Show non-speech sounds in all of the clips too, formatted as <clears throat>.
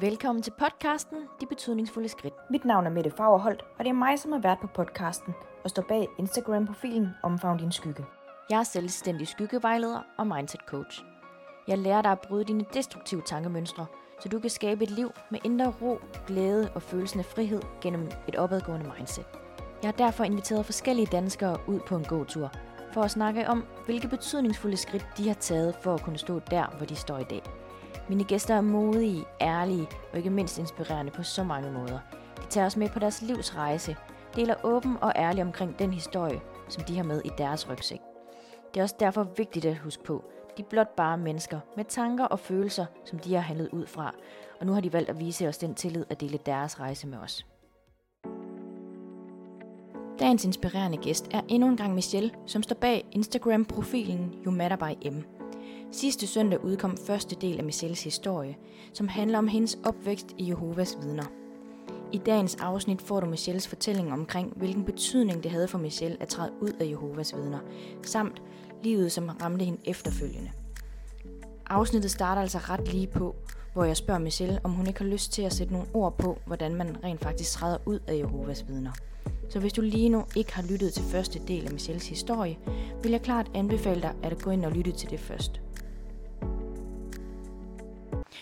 Velkommen til podcasten De Betydningsfulde Skridt. Mit navn er Mette Fagerholt, og det er mig, som har været på podcasten og står bag Instagram-profilen Omfavn din skygge. Jeg er selvstændig skyggevejleder og mindset coach. Jeg lærer dig at bryde dine destruktive tankemønstre, så du kan skabe et liv med indre ro, glæde og følelsen af frihed gennem et opadgående mindset. Jeg har derfor inviteret forskellige danskere ud på en gåtur for at snakke om, hvilke betydningsfulde skridt de har taget for at kunne stå der, hvor de står i dag. Mine gæster er modige, ærlige og ikke mindst inspirerende på så mange måder. De tager os med på deres livs rejse, deler åben og ærlig omkring den historie, som de har med i deres rygsæk. Det er også derfor vigtigt at huske på, de er blot bare mennesker med tanker og følelser, som de har handlet ud fra, og nu har de valgt at vise os den tillid at dele deres rejse med os. Dagens inspirerende gæst er endnu en gang Michelle, som står bag Instagram-profilen You Matter by M. Sidste søndag udkom første del af Michelles historie, som handler om hendes opvækst i Jehovas vidner. I dagens afsnit får du Michelles fortælling omkring, hvilken betydning det havde for Michelle at træde ud af Jehovas vidner, samt livet, som ramte hende efterfølgende. Afsnittet starter altså ret lige på, hvor jeg spørger Michelle, om hun ikke har lyst til at sætte nogle ord på, hvordan man rent faktisk træder ud af Jehovas vidner. Så hvis du lige nu ikke har lyttet til første del af Michelles historie, vil jeg klart anbefale dig at gå ind og lytte til det først.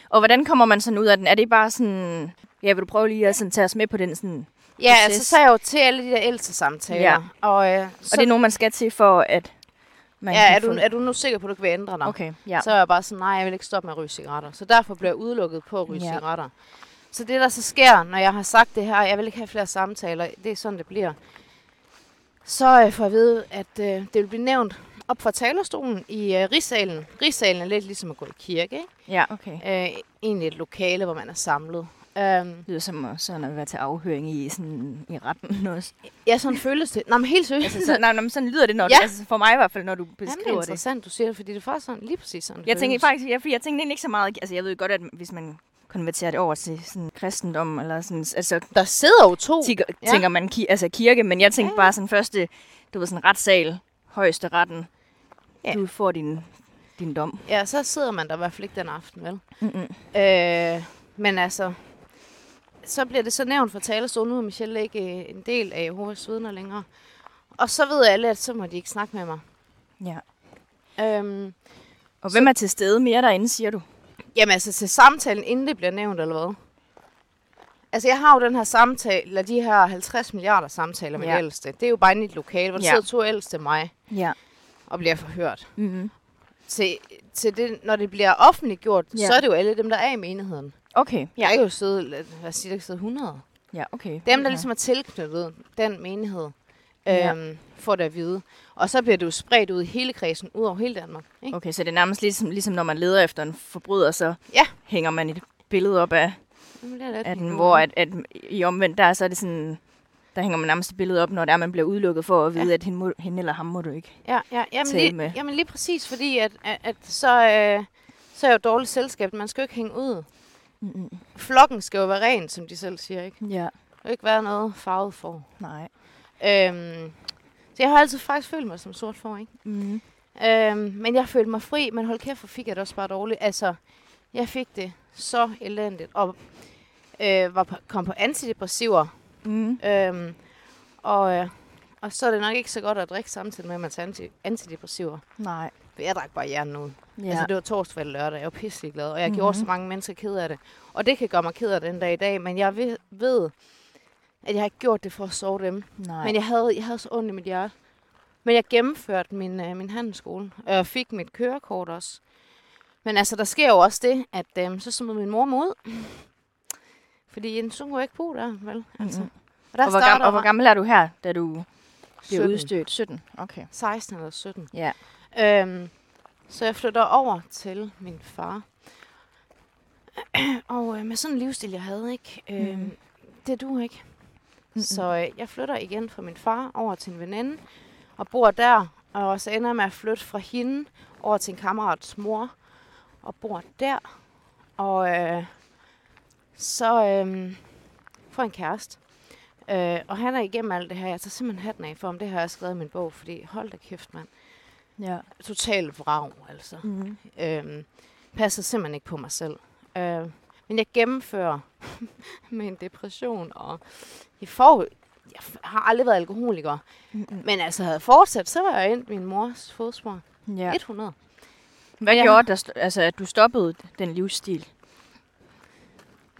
Og hvordan kommer man sådan ud af den? Er det bare sådan... Ja, vil du prøve lige at sådan, tage os med på den sådan... Ja, proces? altså så er jeg jo til alle de der ældste samtaler. Ja. Og, øh, så, Og det er nogen, man skal til for, at man ja, kan er, få... du, er du nu sikker på, at du vil ændre dig? Okay, ja. Så er jeg bare sådan, nej, jeg vil ikke stoppe med at ryge cigaretter. Så derfor bliver jeg udelukket på at ryge ja. cigaretter. Så det, der så sker, når jeg har sagt det her, jeg vil ikke have flere samtaler, det er sådan, det bliver. Så øh, får jeg at vide, at øh, det vil blive nævnt op fra talerstolen i øh, Rigssalen. Rigssalen er lidt ligesom at gå i kirke, ikke? Ja, okay. Øh, egentlig et lokale, hvor man er samlet. Øhm, Det lyder som sådan at være til afhøring i, sådan, i retten også. ja, sådan føles det. Nå, men helt seriøst. altså, så, nej, men sådan lyder det, når Ja. det, altså, for mig i hvert fald, når du Jamen, det er beskriver det. interessant, du siger det, fordi det er faktisk sådan, lige præcis sådan, Jeg tænker føles. faktisk, ja, fordi jeg tænkte ikke så meget, altså jeg ved godt, at hvis man konverterer det over til sådan kristendom, eller sådan, altså Der sidder jo to. tænker, Ja. tænker man ki- altså kirke, men jeg tænkte Ja. bare sådan første, du ved sådan retssal, højeste retten, Ja. du får din, din dom. Ja, så sidder man der i hvert fald ikke den aften, vel? Mm-mm. Øh, men altså, så bliver det så nævnt fra talerstolen, nu er Michelle ikke øh, en del af Jehovas vidner længere. Og så ved alle, at så må de ikke snakke med mig. Ja. Øhm, Og hvem er til stede mere derinde, siger du? jamen altså, til samtalen, inden det bliver nævnt, eller hvad? Altså, jeg har jo den her samtale, eller de her 50 milliarder samtaler med Ja. ja. ældste. Det er jo bare inde i et lokale, hvor der Ja. sidder to ældste mig Ja. Og bliver forhørt. Mm-hmm. Til, til det, når det bliver offentliggjort, Ja. så er det jo alle dem, der er i menigheden. Okay. Der er jo siddet, lad os sige, der kan sidde 100. Ja, okay. Dem, der ja. ligesom er tilknyttet den menighed, Ja. øhm, får det at vide. Og så bliver det jo spredt ud i hele kredsen, ud over hele Danmark. Ikke? Okay, så det er nærmest ligesom, ligesom når man leder efter en forbryder, så Ja. hænger man et billede op af, Jamen, det er af den, hvor at, at i omvendt der, så er det sådan, der hænger man nærmest et billede op, når der man bliver udelukket for at vide, Ja. at hende, må, hende eller ham må du ikke. Ja, ja jamen, tale lige, med. jamen lige præcis, fordi at, at, at så, øh, så er jo dårligt selskab. Man skal jo ikke hænge ud. Mm-mm. Flokken skal jo være ren, som de selv siger. Ikke? Ja, skal jo ikke være noget farvet for. nej. Øhm, så jeg har altid faktisk følt mig som sort for, ikke? Mm. Øhm, men jeg følte mig fri, men hold kæft, hvor fik jeg det også bare dårligt. Altså, jeg fik det så elendigt, og øh, var på, kom på antidepressiver. Mm. Øhm, og, øh, og så er det nok ikke så godt at drikke samtidig med, at man tager anti, antidepressiver. Nej. For jeg drak bare hjernen ud. Ja. Altså, det var torsdag eller lørdag. Jeg var pisselig glad, og jeg mm-hmm. Mhm. gjorde så mange mennesker ked af det. Og det kan gøre mig ked af den dag i dag, men jeg ved, ved at jeg har ikke gjort det for at sove dem. nej. Men jeg havde, jeg havde så ondt i mit hjerte. Men jeg gennemførte min, øh, min handelsskole, og jeg fik mit kørekort også. Men altså, der sker jo også det, at øh, så smed min mor mig ud. Fordi Jens, hun kunne ikke bo der, vel? Altså. Mhm. Og der og, hvor gammel, og hvor gammel er du her, da du bliver 17. udstødt? 17. Okay. 16 eller 17. Ja. Øhm, så jeg flytter over til min far. <clears throat> og øh, med sådan en livsstil, jeg havde, ikke? Øh, Mhm. Det du ikke. Mm-mm. Så øh, jeg flytter igen fra min far over til en veninde, og bor der. Og så ender jeg med at flytte fra hende over til en kammerats mor, og bor der. Og øh, så øh, får en kæreste. Øh, og han er igennem alt det her. Jeg tager simpelthen hatten af for, om det har jeg skrevet i min bog, fordi hold da kæft, mand. Ja. Total vrag, altså. Mm. Øhm, passer simpelthen ikke på mig selv. Øh, Men jeg gennemfører <laughs> med en depression, og jeg får jeg har aldrig været alkoholiker. Mm-mm. Men altså, havde jeg fortsat, så var jeg endt min mors fodspor. Ja. 100. Hvad jeg- gjorde der, altså, at du stoppede den livsstil?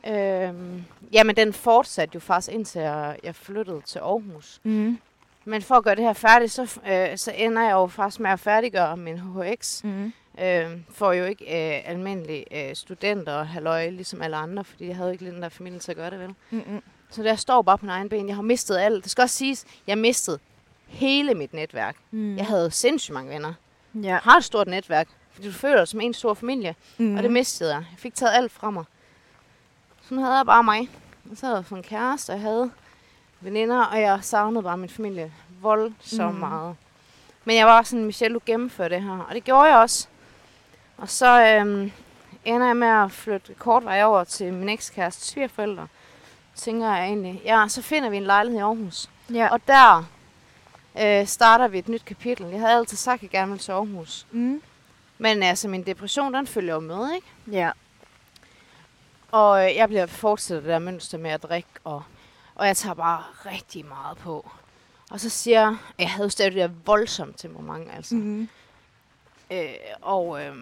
Øhm, jamen, den fortsatte jo faktisk indtil jeg, jeg flyttede til Aarhus. Mm. Men for at gøre det her færdigt, så, øh, så ender jeg jo faktisk med at færdiggøre min HHX. Mm. Øh, får jo ikke øh, almindelig øh, studenter og halløj, ligesom alle andre, fordi jeg havde ikke lige den der familie til at gøre det, vel? Mm-mm. Så der står bare på min egen ben. Jeg har mistet alt. Det skal også siges, jeg mistede hele mit netværk. Mm. Jeg havde sindssygt mange venner. Ja. Jeg har et stort netværk, fordi du føler dig som en stor familie. Mm. Og det mistede jeg. Jeg fik taget alt fra mig. Så nu havde jeg bare mig. Og så havde jeg fået en kæreste, og jeg havde veninder, og jeg savnede bare min familie voldsomt mm. meget. Men jeg var sådan, Michelle, du gennemfører det her. Og det gjorde jeg også. Og så øhm, ender jeg med at flytte kort vej over til min ekskæreste svigerforældre. Tænker jeg egentlig. Ja, så finder vi en lejlighed i Aarhus. Ja. Og der øh, starter vi et nyt kapitel. Jeg havde altid sagt, at jeg gerne ville til Aarhus. Mm. Men altså, min depression, den følger jo med, ikke? Ja. Og øh, jeg bliver fortsætter det der mønster med at drikke, og, og jeg tager bare rigtig meget på. Og så siger jeg, jeg havde stadig det der voldsomt temperament, altså. Mm. Mm. Øh, og øh,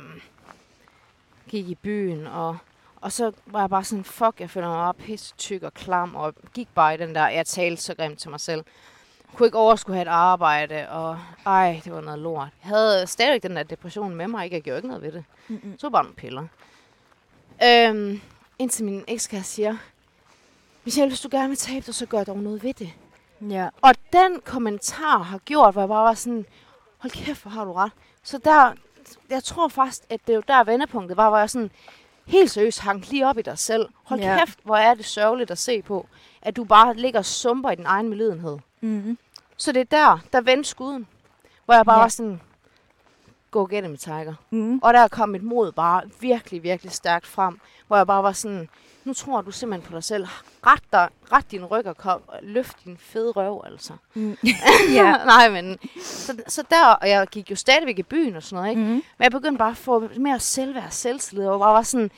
gik i byen, og, og så var jeg bare sådan, fuck, jeg føler mig bare pisse tyk og klam, og gik bare i den der, jeg talte så grimt til mig selv. Kunne ikke overskue have et arbejde, og ej, det var noget lort. Jeg havde stadig den der depression med mig, ikke? Jeg gjorde ikke noget ved det. Mm-mm. Så bare nogle piller. Øhm, indtil min ekskæreste siger, Michelle, hvis du gerne vil tabe dig, så gør dog noget ved det. Ja. Og den kommentar har gjort, hvor jeg bare var sådan, hold kæft, hvor har du ret. Så der, jeg tror faktisk, at det er jo der vendepunktet var, hvor jeg sådan helt seriøst hang lige op i dig selv. Hold Ja. kæft, hvor er det sørgeligt at se på, at du bare ligger og sumper i din egen medlidenhed. Mm-hmm. Så det er der, der vendte skuden, hvor jeg bare ja. var sådan, go get him, Tiger. Mm. Og der kom mit mod bare virkelig, virkelig stærkt frem, hvor jeg bare var sådan, nu tror du simpelthen på dig selv. Ret, dig, ret din ryg og kom, løft din fede røv, altså. Mm. <laughs> <laughs> ja. Nej, men så, så der, og jeg gik jo stadigvæk i byen og sådan noget, ikke? Mm. Men jeg begyndte bare at få mere selvværd og selvtillid, og bare var sådan,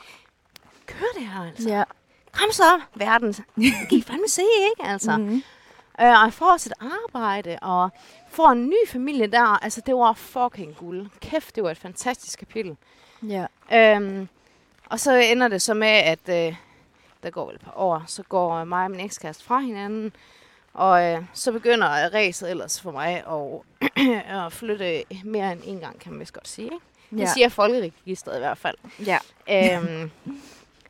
kør det her, altså. Ja. Kom så, verden. <laughs> Kan I fandme se, ikke, altså? Mm. Øh, og jeg får også et arbejde, og får en ny familie der. Altså, det var fucking guld. Kæft, det var et fantastisk kapitel. Ja. Øhm, og så ender det så med, at øh, der går vel et par år, så går øh, mig og min ekskæreste fra hinanden, og øh, så begynder ræset ellers for mig at, <clears throat> at flytte mere end en gang, kan man vist godt sige. Ikke? Det Ja. siger folkeregistret i hvert fald. Ja. øhm,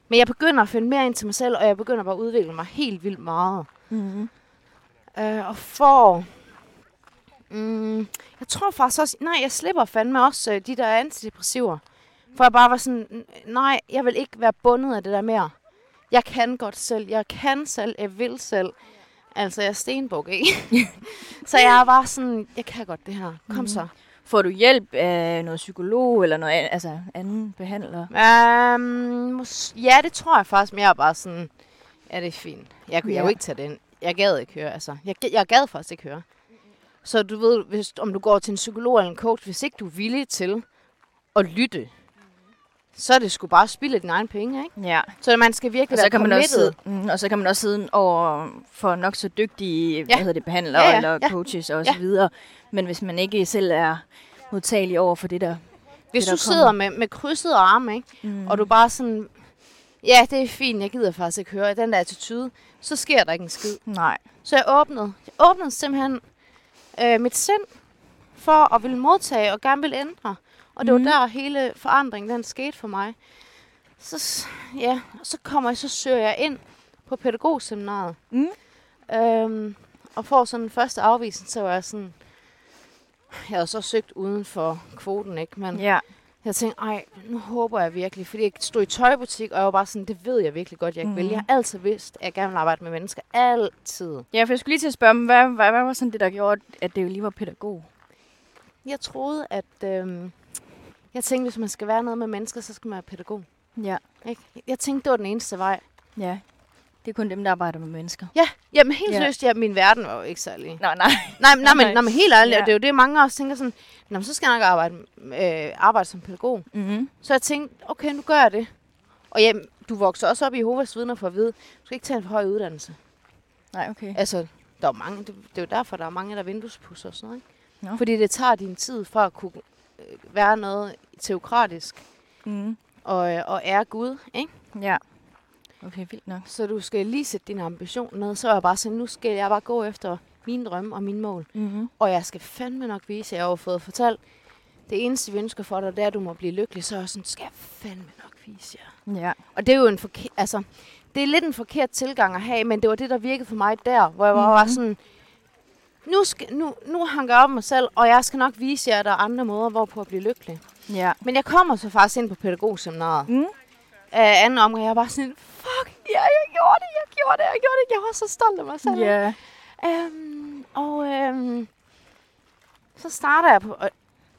men jeg begynder at finde mere ind til mig selv, og jeg begynder bare at udvikle mig helt vildt meget. Mm. Øh, og får... Mm, jeg tror faktisk også... Nej, jeg slipper fandme også øh, de der antidepressiver. For jeg bare var sådan... "N- Nej, jeg vil ikke være bundet af det der mere. Jeg kan godt selv. Jeg kan selv. Jeg vil selv. Altså, jeg er stenbuk, ikke? <laughs> så jeg er bare sådan... Jeg kan godt det her. Kom Mhm. så. Får du hjælp af noget psykolog eller noget an- altså anden behandler? Um, ja, det tror jeg faktisk, men jeg er bare sådan... Ja, det er fint. Jeg kunne ja. Ja. jo ikke tage den. Jeg gad ikke høre, altså. Jeg, jeg gad faktisk ikke høre. Så du ved, hvis, om du går til en psykolog eller en coach, hvis ikke du er villig til at lytte, så er det sgu bare spild af dine egne penge, ikke? Ja. Så man skal virkelig Og så, være kan man også sidde, mm, og så kan man også sidde over for nok så dygtige ja. hvad hedder det, behandlere Ja, ja, eller ja. coaches og Ja. så videre. Men hvis man ikke selv er modtagelig over for det der. Hvis det, du der sidder kommer. med, med krydsede arme, ikke? Mm. og du bare sådan... Ja, det er fint, jeg gider faktisk ikke høre den der attitude. Så sker der ikke en skid. Nej. Så jeg åbnede. Jeg åbnede simpelthen øh, mit sind for at ville modtage og gerne ville ændre. Og det Mhm. var der hele forandringen, den skete for mig. Så, ja, så kommer jeg, så søger jeg ind på pædagogseminaret. Mm. Øhm, og får sådan den første afvisning, så var jeg sådan... Jeg havde så søgt uden for kvoten, ikke? Men Ja. Jeg tænkte, ej, nu håber jeg virkelig, fordi jeg stod i tøjbutik, og jeg var bare sådan, det ved jeg virkelig godt, jeg ikke vil. Mhm. Jeg har altid vidst, at jeg gerne vil arbejde med mennesker. Altid. ja, for jeg skulle lige til at spørge, hvad, hvad, hvad var sådan det, der gjorde, at det jo lige var pædagog? Jeg troede, at... Øhm, jeg tænkte, hvis man skal være noget med mennesker, så skal man være pædagog. Ja. Ikke? Jeg tænkte, det var den eneste vej. Ja. Det er kun dem, der arbejder med mennesker. Ja, jamen helt Ja. ja. seriøst, ja, min verden var jo ikke særlig. Nej, nej. Nej, nej, men, <laughs> Nej. men helt ærligt, Ja. ja. det er jo det, mange også tænker sådan, Nå, så skal jeg nok arbejde, øh, arbejde som pædagog. Mm-hmm. Så jeg tænkte, okay, nu gør jeg det. Og jeg, du vokser også op i Jehovas vidner for at vide, du skal ikke tage en for høj uddannelse. Nej, okay. Altså, der er mange, det, det er jo derfor, der er mange, der vinduespusser og sådan noget. Ikke? Nå. Fordi det tager din tid for at kunne øh, være noget teokratisk Mm. og, øh, og er Gud. Ikke? Ja. Okay, vildt nok. Så du skal lige sætte din ambition ned. Så er jeg bare sådan, nu skal jeg bare gå efter mine drømme og mine mål. Mm-hmm. Og jeg skal fandme nok vise, jeg har fået fortalt, det eneste, vi ønsker for dig, det er, at du må blive lykkelig. Så er jeg sådan, skal jeg fandme nok vise jer. Ja. Og det er jo en forkert, altså, det er lidt en forkert tilgang at have, men det var det, der virkede for mig der, hvor jeg mm-hmm. var sådan, nu, skal, nu, nu hanker jeg op mig selv, og jeg skal nok vise jer, at der er andre måder, hvorpå at blive lykkelig. Ja. Men jeg kommer så faktisk ind på pædagogseminaret. Mm. Af anden omgang, jeg var bare sådan, fuck, ja, jeg gjorde det, jeg gjorde det, jeg gjorde det. Jeg var så stolt af mig selv. Ja. Øhm, og øhm, så starter jeg på, øh,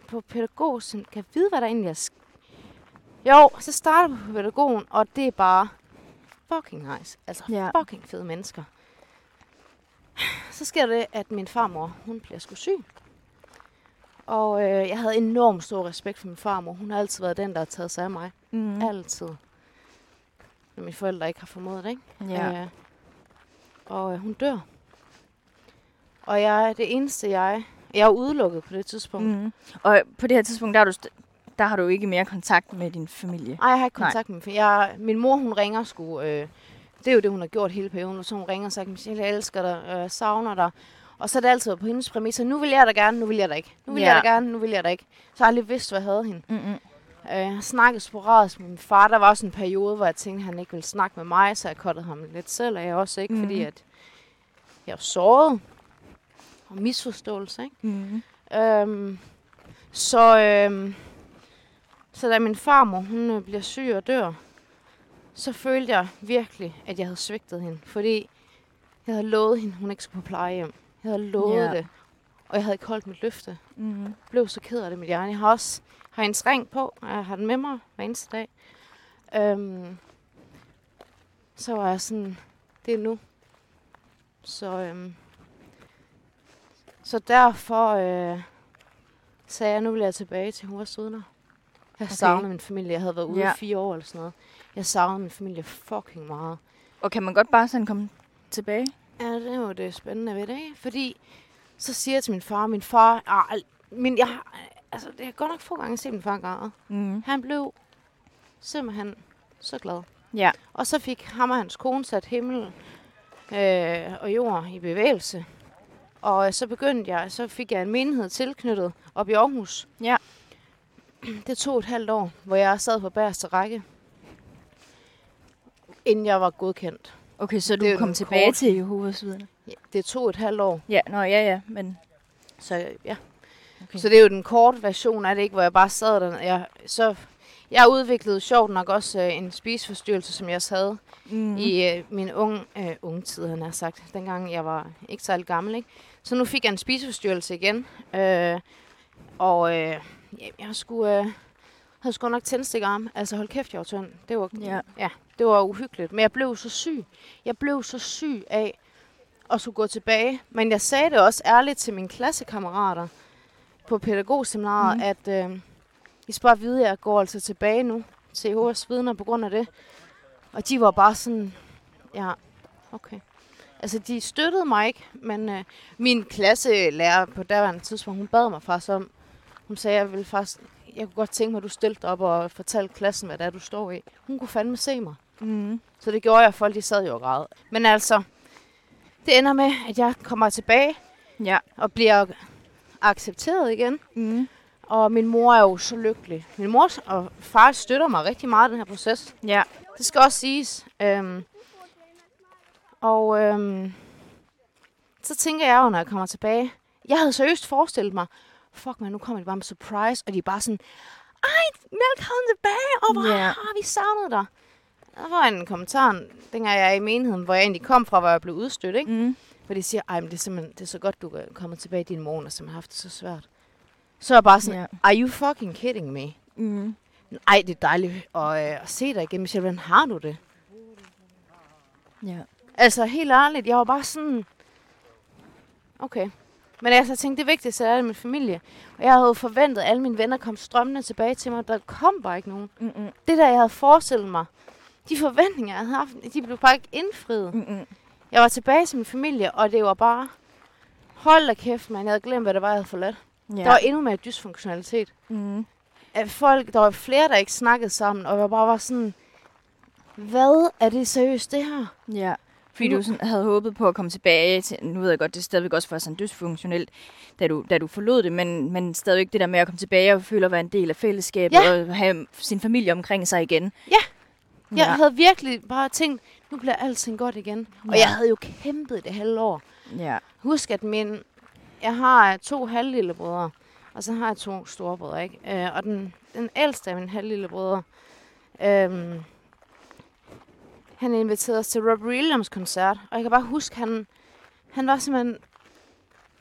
på pædagog, som kan jeg vide, hvad der egentlig er. sk- Jo, så starter jeg på pædagogen, og det er bare fucking nice. Altså Ja. fucking fede mennesker. Så sker det, at min farmor, hun bliver sgu syg. Og øh, jeg havde enormt stor respekt for min farmor. Hun har altid været den, der har taget sig af mig. Mm. Altid. Når mine forældre ikke har formået det, ikke? Ja. Øh, og øh, hun dør. Og jeg det eneste, jeg... Jeg er udelukket på det tidspunkt. Mm. Og på det her tidspunkt, der, er du der har du ikke mere kontakt med din familie. Ej, jeg har ikke Nej. kontakt med min jeg, Min mor, hun ringer sgu... Øh, det er jo det, hun har gjort hele perioden. Så hun ringer og siger, Michelle, jeg elsker dig, øh, savner dig. Og så er det altid på hendes præmisser. Nu vil jeg da gerne, nu vil jeg da ikke. Nu vil Ja. jeg da gerne, nu vil jeg da ikke. Så har jeg aldrig vidst, hvad jeg havde hende. Mm-mm. Øh, jeg har snakket sporadisk med min far. Der var også en periode, hvor jeg tænkte, at han ikke ville snakke med mig, så jeg kottede ham lidt selv, og jeg også ikke, mm. fordi Mhm. at jeg var såret og misforståelse. Ikke? Mm. Øhm, så, øhm, så da min farmor hun øh, bliver syg og dør, så følte jeg virkelig, at jeg havde svigtet hende. Fordi jeg havde lovet hende, hun ikke skulle på plejehjem. Jeg havde lovet yeah. det. Og jeg havde ikke holdt mit løfte. Mm. Jeg blev så ked af det mit hjerne. Jeg har også har en ring på, og jeg har den med mig hver eneste dag. Øhm, så var jeg sådan, det er nu. Så, øhm, så derfor øh, sagde jeg, nu vil jeg tilbage til Hovedstudner. Jeg Okay. savnede min familie. Jeg havde været ude Ja. i fire år eller sådan noget. Jeg savnede min familie fucking meget. Og kan man godt bare sådan komme tilbage? Ja, det er jo det spændende ved det, ikke? Fordi så siger jeg til min far, min far, ah, min, jeg, har- altså, det er godt nok få gange set min far græde. Mm. Han blev simpelthen så glad. Ja. Og så fik ham og hans kone sat himmel øh, og jord i bevægelse. Og øh, så begyndte jeg, så fik jeg en menighed tilknyttet op i Aarhus. Ja. Det tog et halvt år, hvor jeg sad på bagerste række, inden jeg var godkendt. Okay, så Det du jo kom tilbage kort- til Jehovas vidner? Ja, Det tog et halvt år, Ja, nå, ja, ja, men... så ja. Okay. Så det er jo den korte version af det, ikke, hvor jeg bare sad der. Jeg, så, jeg udviklede sjovt nok også øh, en spiseforstyrrelse, som jeg havde Mm. i øh, min unge, øh, unge tid, han har sagt. Dengang jeg var ikke særlig gammel. Ikke? Så nu fik jeg en spiseforstyrrelse igen. Øh, og øh, jeg skulle, øh, havde sgu nok tændstikkerarm. Altså hold kæft, jeg var tynd. Det var, Ja. ja, det var uhyggeligt. Men jeg blev så syg. Jeg blev så syg af at skulle gå tilbage. Men jeg sagde det også ærligt til mine klassekammerater på pædagogseminaret, mm. at øh, I skal bare vide, at jeg går altså tilbage nu til Jehovas vidner på grund af det. Og de var bare sådan, ja, okay. Altså, de støttede mig ikke, men øh, min klasselærer på daværende tidspunkt, hun bad mig faktisk om, hun sagde, jeg ville faktisk, jeg kunne godt tænke mig, at du stillede op og fortalte klassen, hvad det er, du står i. Hun kunne fandme se mig. Mm. Så det gjorde jeg, folk de sad jo og græd. Men altså, det ender med, at jeg kommer tilbage Ja. og bliver accepteret igen. Mm. Og min mor er jo så lykkelig. Min mor og far støtter mig rigtig meget i den her proces. Ja. Det skal også siges. Øhm, og øhm, så tænker jeg jo, når jeg kommer tilbage, jeg havde seriøst forestillet mig, fuck man, nu kommer de bare med surprise, og de er bare sådan, ej, velkommen tilbage, og hvor Ja. har vi savnet dig. Der var en kommentar, dengang jeg er i menigheden, hvor jeg egentlig kom fra, hvor jeg blev udstødt, ikke? Mm. Hvor de siger, ej, men det er simpelthen det er så godt, du er kommet tilbage. Din mor har simpelthen haft det så svært. Så er jeg bare sådan, Ja. are you fucking kidding me? Mm. Ej, det er dejligt at, øh, at se dig igen, Michelle. Hvordan har du det? Ja. Altså, helt ærligt, jeg var bare sådan... Okay. Men altså, jeg tænkte, det vigtigste er min familie. Og jeg havde forventet, at alle mine venner kom strømmende tilbage til mig. Der kom bare ikke nogen. Mm-mm. Det der, jeg havde forestillet mig, de forventninger, jeg havde haft, de blev bare ikke indfriet. Mm-mm. Jeg var tilbage til min familie, og det var bare... Hold da kæft, man. Jeg havde glemt, hvad det var, jeg havde forladt. Ja. Der var endnu mere dysfunktionalitet. mm. At folk, der var flere, der ikke snakkede sammen, og jeg bare var sådan... Hvad er det seriøst, det her? Ja. Fordi du sådan havde håbet på at komme tilbage til, nu ved jeg godt, det er stadigvæk også for sådan dysfunktionelt, da du, da du forlod det, men, men stadigvæk det der med at komme tilbage og føle at være en del af fællesskabet Ja. og have sin familie omkring sig igen. Ja. Jeg Ja. havde virkelig bare tænkt, nu bliver alting godt igen. Og Ja. jeg havde jo kæmpet det halve år. Ja. Husk, at min, jeg har to halvlille brødre, og så har jeg to store brødre, ikke? Øh, og den, den ældste af mine halvlille brødre, øhm, han inviterede os til Rob Williams koncert, og jeg kan bare huske, han, han var simpelthen,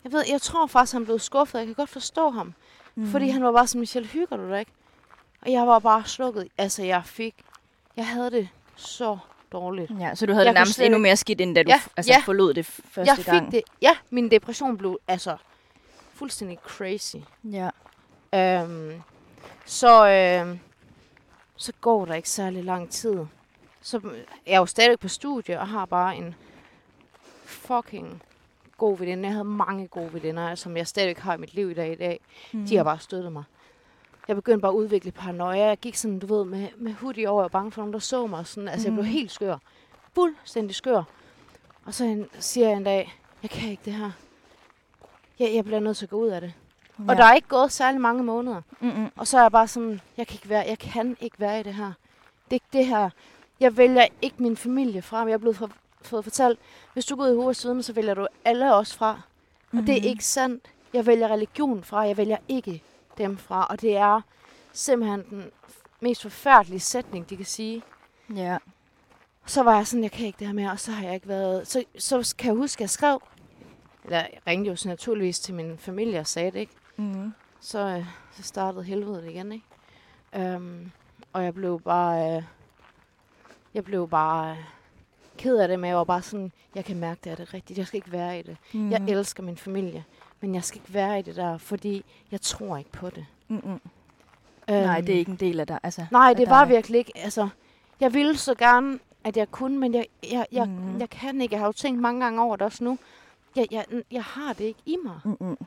jeg ved, jeg tror faktisk, han blev skuffet, jeg kan godt forstå ham, mm. fordi han var bare sådan, Michelle, hygger du dig ikke? Og jeg var bare slukket, altså jeg fik, jeg havde det så dårligt. Ja, så du havde Jeg det nærmest slet endnu mere skidt, end da du Ja, altså, ja. forlod det første jeg fik gang. det, ja, min depression blev altså fuldstændig crazy. Ja. Øhm, så, øhm, så går der ikke særlig lang tid. Så jeg er jo stadig på studie og har bare en fucking god veninde. Jeg havde mange gode veninder, som jeg stadigvæk har i mit liv i dag i dag. Mm. De har bare støttet mig. Jeg begyndte bare at udvikle paranoia. Jeg gik sådan, du ved, med, med hoodie over og bange for nogen, der så mig. Sådan. Altså, jeg blev Mhm. helt skør. Fuldstændig skør. Og så en, siger jeg en dag, jeg kan ikke det her. Jeg, jeg bliver nødt til at gå ud af det. Ja. Og der er ikke gået særlig mange måneder. Mm-mm. Og så er jeg bare sådan, jeg kan ikke være, jeg kan ikke være i det her. Det er ikke det her. Jeg vælger ikke min familie fra. Jeg er blevet for, fået fortalt, hvis du går ud i hovedet siden, så vælger du alle os fra. Og det er Mhm. ikke sandt. Jeg vælger religion fra, jeg vælger ikke dem fra. Og det er simpelthen den mest forfærdelige sætning, de kan sige. Ja. Så var jeg sådan, jeg kan ikke det her mere, og så har jeg ikke været... Så, så kan jeg huske, at jeg skrev, eller jeg ringte jo så naturligvis til min familie og sagde det, ikke? Mm. så, øh, så startede helvede igen, ikke? Øhm, og jeg blev bare, øh, jeg blev bare øh, ked af det, men jeg var bare sådan, jeg kan mærke, det er det rigtigt. Jeg skal ikke være i det. Mm. Mm. Jeg elsker min familie, men jeg skal ikke være i det der, fordi jeg tror ikke på det. Mm-mm. Øhm, Nej, det er ikke en del af dig. Altså, Nej, det var dig. virkelig ikke. Altså, jeg ville så gerne, at jeg kunne, men jeg, jeg, jeg, mm. jeg kan ikke. Jeg har jo tænkt mange gange over det også nu. Jeg, jeg, jeg har det ikke i mig. Mm-mm.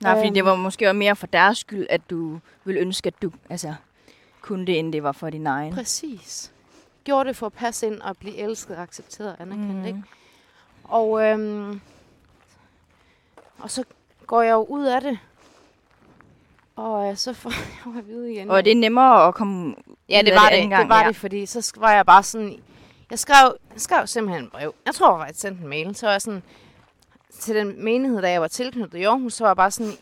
Nej, fordi det Øhm. var måske også mere for deres skyld, at du ville ønske, at du altså, kunne det, end det var for din egen. Præcis. Gjorde det for at passe ind og blive elsket, accepteret og anerkendt, mm. ikke? Og, øhm, og så går jeg jo ud af det. Og øh, så får <laughs> jeg jo at vide igen. Og det er nemmere at komme ja, det var det. anden gang, det var ja. det, fordi så var jeg bare sådan... Jeg skrev, jeg skrev simpelthen et brev. Jeg tror, jeg sendte en mail. Så var jeg sådan... Til den menighed, da jeg var tilknyttet i Aarhus, så var jeg bare sådan...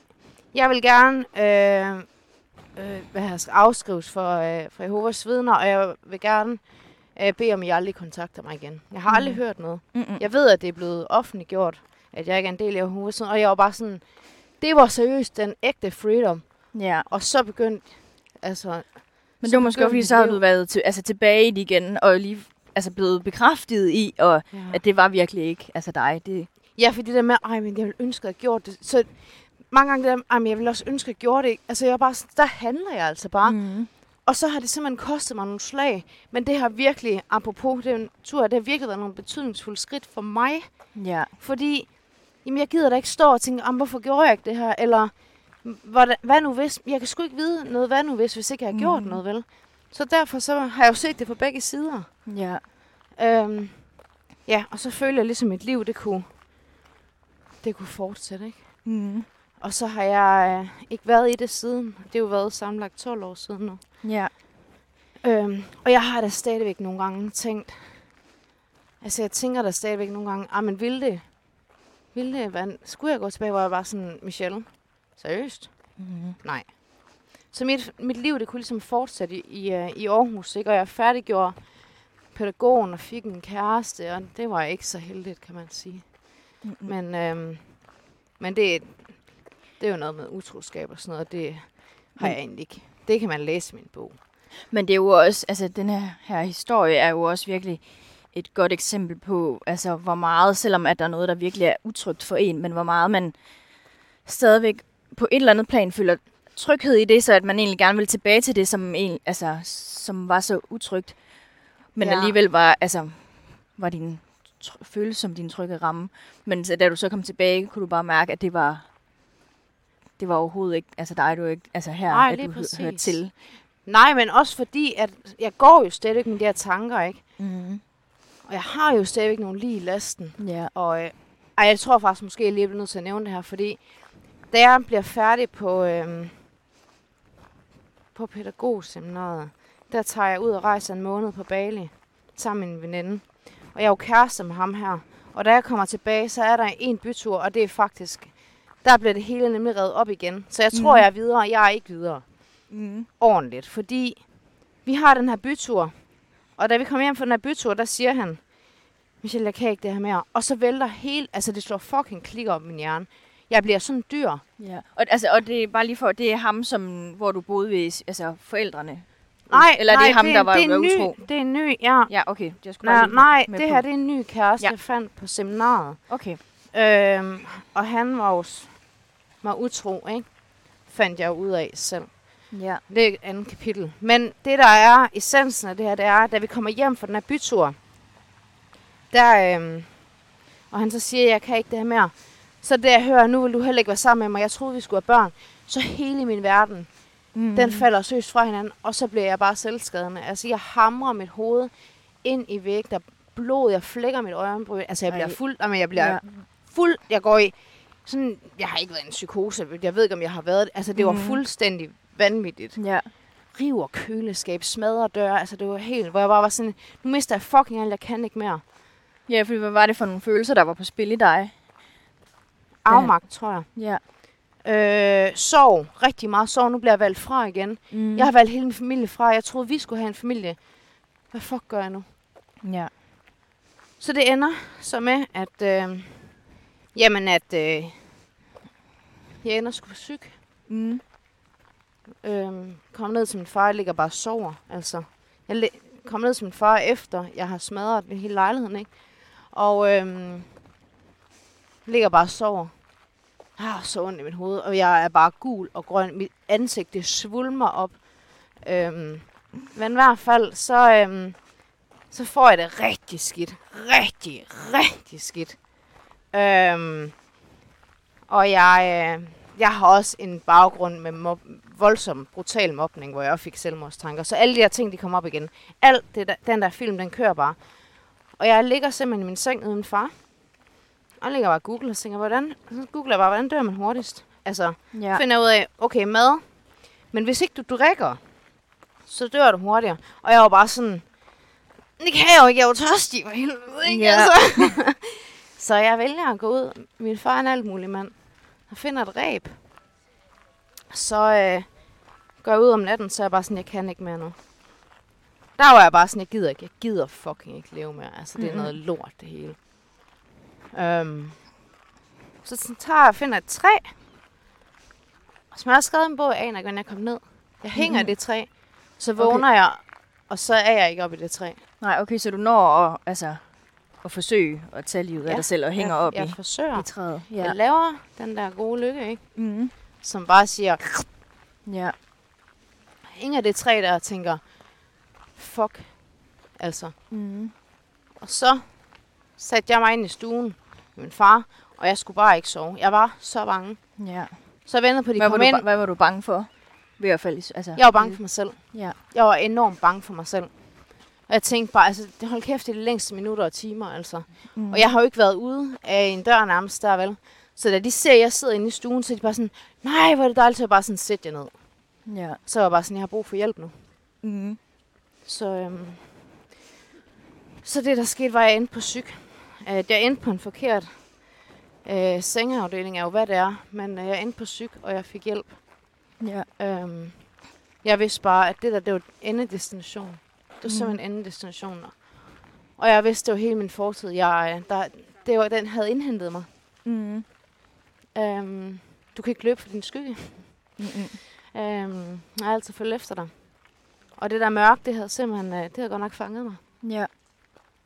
Jeg vil gerne øh, øh, hvad her, skal afskrives for, øh, for Jehovas vidner, og jeg vil gerne øh, bede om, at I aldrig kontakter mig igen. Jeg har aldrig Mhm. hørt noget. Mm-mm. Jeg ved, at det er blevet offentliggjort, at jeg ikke er en del af vidner, og jeg var bare sådan... Det var seriøst den ægte freedom. Ja, Og så begyndte... Altså, men det var måske også, fordi så har du været til, altså, tilbage i det igen, og lige altså, blevet bekræftet i, og, ja. at det var virkelig ikke altså, dig. Det, Ja, fordi det der med, ej, men jeg ville ønske, at jeg gjorde det. Så mange gange det der, ej, men jeg ville også ønske, at jeg gjorde det. Altså, jeg var bare, der handler jeg altså bare. Mm. Og så har det simpelthen kostet mig nogle slag. Men det har virkelig, apropos den tur, det har virkelig været nogle betydningsfulde skridt for mig. Ja. Fordi, jamen, jeg gider da ikke stå og tænke, "Jamen, hvorfor gjorde jeg ikke det her? Eller, hvad, hvad nu hvis? Jeg kan sgu ikke vide noget, hvad nu hvis, hvis ikke jeg har gjort Mhm. noget, vel? Så derfor så har jeg jo set det på begge sider. Ja. Øhm, ja, og så føler jeg ligesom, at mit liv, det kunne, det kunne fortsætte, ikke? Mm. Og så har jeg øh, ikke været i det siden. Det har jo været sammenlagt 12 år siden nu. Ja. Øhm, og jeg har da stadigvæk nogle gange tænkt, altså jeg tænker da stadigvæk nogle gange, ah, men ville det, ville det, være, skulle jeg gå tilbage, hvor jeg var sådan, Michelle, seriøst? Mm. Nej. Så mit, mit liv, det kunne ligesom fortsætte i, i, øh, i Aarhus, ikke? Og jeg færdiggjorde pædagogen og fik en kæreste, og det var ikke så heldigt, kan man sige. Mm. Men, øhm, men det, det er jo noget med utroskab og sådan noget, det har Men- jeg egentlig ikke. Det kan man læse i min bog. Men det er jo også, altså den her, her historie er jo også virkelig et godt eksempel på, altså hvor meget, selvom at der er noget, der virkelig er utrygt for en, men hvor meget man stadigvæk på et eller andet plan føler tryghed i det, så at man egentlig gerne vil tilbage til det, som, en, altså, som var så utrygt. Men Ja. alligevel var, altså, var din følelse som din trygge ramme. Men så, da du så kom tilbage, kunne du bare mærke, at det var, det var overhovedet ikke, altså dig, du ikke, altså her, Nej, at du præcis. hørte til. Nej, men også fordi, at jeg går jo stadigvæk med de her tanker, ikke? Mm. Og jeg har jo stadigvæk nogle lige i lasten. Ja. Og øh, ej, jeg tror faktisk måske, jeg lige bliver nødt til at nævne det her, fordi da jeg bliver færdig på, øh, på pædagogseminaret, der tager jeg ud og rejser en måned på Bali sammen med en veninde. Og jeg er jo kæreste med ham her. Og da jeg kommer tilbage, så er der en bytur, og det er faktisk, der bliver det hele nemlig reddet op igen. Så jeg tror, Mhm. jeg er videre, jeg er ikke videre Mm. ordentligt, fordi vi har den her bytur, og da vi kommer hjem fra den her bytur, der siger han, Michelle, jeg kan ikke det her mere. Og så vælter helt, altså det slår fucking klik op i min hjerne. Jeg bliver sådan dyr. Ja. Og, altså, og det er bare lige for, det er ham, som, hvor du boede ved altså, forældrene? Nej, Eller er nej, det ham, det, der var, det er ny, utro? Det er en ny, ja. Ja, okay. Jeg skulle Nej, nej det på. her det er en ny kæreste, Ja. jeg fandt på seminaret. Okay. Øhm, og han var s- var utro, ikke? Fandt jeg ud af selv. Ja. Det er et andet kapitel. Men det, der er essensen af det her, det er, da vi kommer hjem fra den her bytur, der, øhm, og han så siger, jeg kan ikke det her mere. Så det jeg hører, nu vil du heller ikke være sammen med mig, jeg troede, vi skulle have børn. Så hele min verden, Mm. den falder søst fra hinanden, og så bliver jeg bare selvskadende. Altså, jeg hamrer mit hoved ind i væg, der blod, jeg flækker mit øjenbryn. Altså, jeg bliver Ej. fuld, jamen, jeg bliver Ja. fuld, jeg går i sådan, jeg har ikke været en psykose, jeg ved ikke, om jeg har været det. Altså, det var Mhm. fuldstændig vanvittigt. Ja. River køleskab, smadrer døre, altså det var helt, hvor jeg bare var sådan, nu mister jeg fucking alt, jeg kan ikke mere. Ja, fordi hvad var det for nogle følelser, der var på spil i dig? Afmagt, tror jeg. Ja. Øh, sorg, rigtig meget sorg. Nu bliver jeg valgt fra igen. Mm. Jeg har valgt hele min familie fra. Jeg troede, vi skulle have en familie. Hvad fuck gør jeg nu? Ja. Så det ender så med, at, øh, jamen at, øh, jeg ender sgu syg. Mm. Øhm, kom ned til min far, jeg ligger bare og sover. Altså, jeg kom ned til min far efter, jeg har smadret den hele lejligheden, ikke? Og øhm, ligger bare og sover. Jeg har så ondt i mit hoved, og jeg er bare gul og grøn. Mit ansigt, det svulmer op. Øhm, men i hvert fald, så, øhm, så får jeg det rigtig skidt. Rigtig, rigtig skidt. Øhm, og jeg, øh, jeg har også en baggrund med mob- voldsom, brutal mobning, hvor jeg også fik selvmordstanker. Så alle de her ting, de kommer op igen. Alt det der, den der film, den kører bare. Og jeg ligger simpelthen i min seng uden far. Og ligger bare og googler og tænker, hvordan, så googler jeg bare, hvordan dør man hurtigst? Altså, Ja. finder ud af, okay, mad. Men hvis ikke du drikker, så dør du hurtigere. Og jeg var bare sådan, det kan jeg jo ikke, jeg er jo tørstig for helvede, ikke? Ja. Altså. <laughs> så jeg vælger at gå ud. Min far er en alt mulig mand. Og finder et ræb. Så øh, går jeg ud om natten, så er jeg bare sådan, jeg kan ikke mere nu. Der var jeg bare sådan, jeg gider ikke. Jeg gider fucking ikke leve mere. Altså, det er Mhm. noget lort, det hele. Um, så sådan tager jeg og finder et træ. Og som jeg har skrevet en bog, jeg aner ikke, hvordan jeg kom ned. Jeg hænger Mhm. i det træ. Så vågner jeg, og så er jeg ikke oppe i det træ. Nej, okay, så du når at, altså, at forsøge at tage livet af Ja, dig selv og hænger jeg, op jeg i, forsøger. i træet. Ja. Jeg laver den der gode lykke, ikke? Mm. Som bare siger, Ja. hænger i det træ der tænker, fuck, altså. Mm. Og så satte jeg mig ind i stuen med min far, og jeg skulle bare ikke sove. Jeg var så bange. Ja. Så jeg ventede på, de Hvad kom ind. ba- hvad var du bange for? Ved at falde i, altså, Jeg var bange for mig selv. Ja. Jeg var enormt bange for mig selv. Og jeg tænkte bare, altså, det hold kæft, det er de længste minutter og timer, altså. Mm. Og jeg har jo ikke været ude af en dør nærmest der, vel? Så da de ser, at jeg sidder inde i stuen, så er de bare sådan, nej, hvor er det dejligt, så jeg bare sådan, sæt jer ned. Ja. Så var jeg bare sådan, jeg har brug for hjælp nu. Mm. Så, øhm, så det, der skete, var, at jeg endte på psyk. At jeg endte på en forkert øh, sengeafdeling, er jo hvad det er. Men øh, jeg endte på psyk, og jeg fik hjælp. Ja. Øhm, jeg vidste bare, at det der, det var endedestination. Det var simpelthen endedestination. Og jeg vidste, det var hele min fortid. Jeg, øh, der, det var, den havde indhentet mig. Mm. Øhm, du kan ikke løbe for din skygge. Mm-mm. Øhm, jeg har altid følgt efter dig. Og det der mørke, det havde simpelthen, øh, det havde godt nok fanget mig. Ja.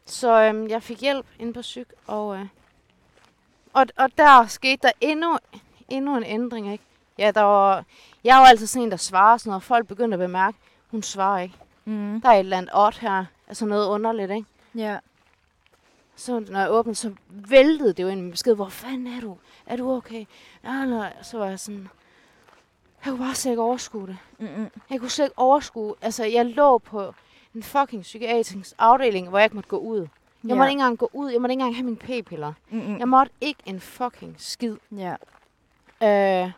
Så øhm, jeg fik hjælp inde på psyk, og, øh, og, og der skete der endnu, endnu en ændring, ikke? Ja, der var, jeg jo altid sådan en, der svarer sådan noget, og folk begynder at bemærke, hun svarer ikke. Mm. Der er et eller andet odd her. Altså noget underligt, ikke? Ja. Så når jeg åbnede, så væltede det jo ind med besked, hvor fanden er du? Er du okay? Ja, nej. Så var jeg sådan, jeg kunne bare slet ikke overskue det. Mm-mm. Jeg kunne slet ikke overskue, altså jeg lå på en fucking psykiatrisk afdeling, hvor jeg ikke måtte gå ud. Jeg ja. måtte ikke engang gå ud, jeg måtte ikke engang have mine p-piller. Mm-mm. Jeg måtte ikke en fucking skid. Ja. Øh,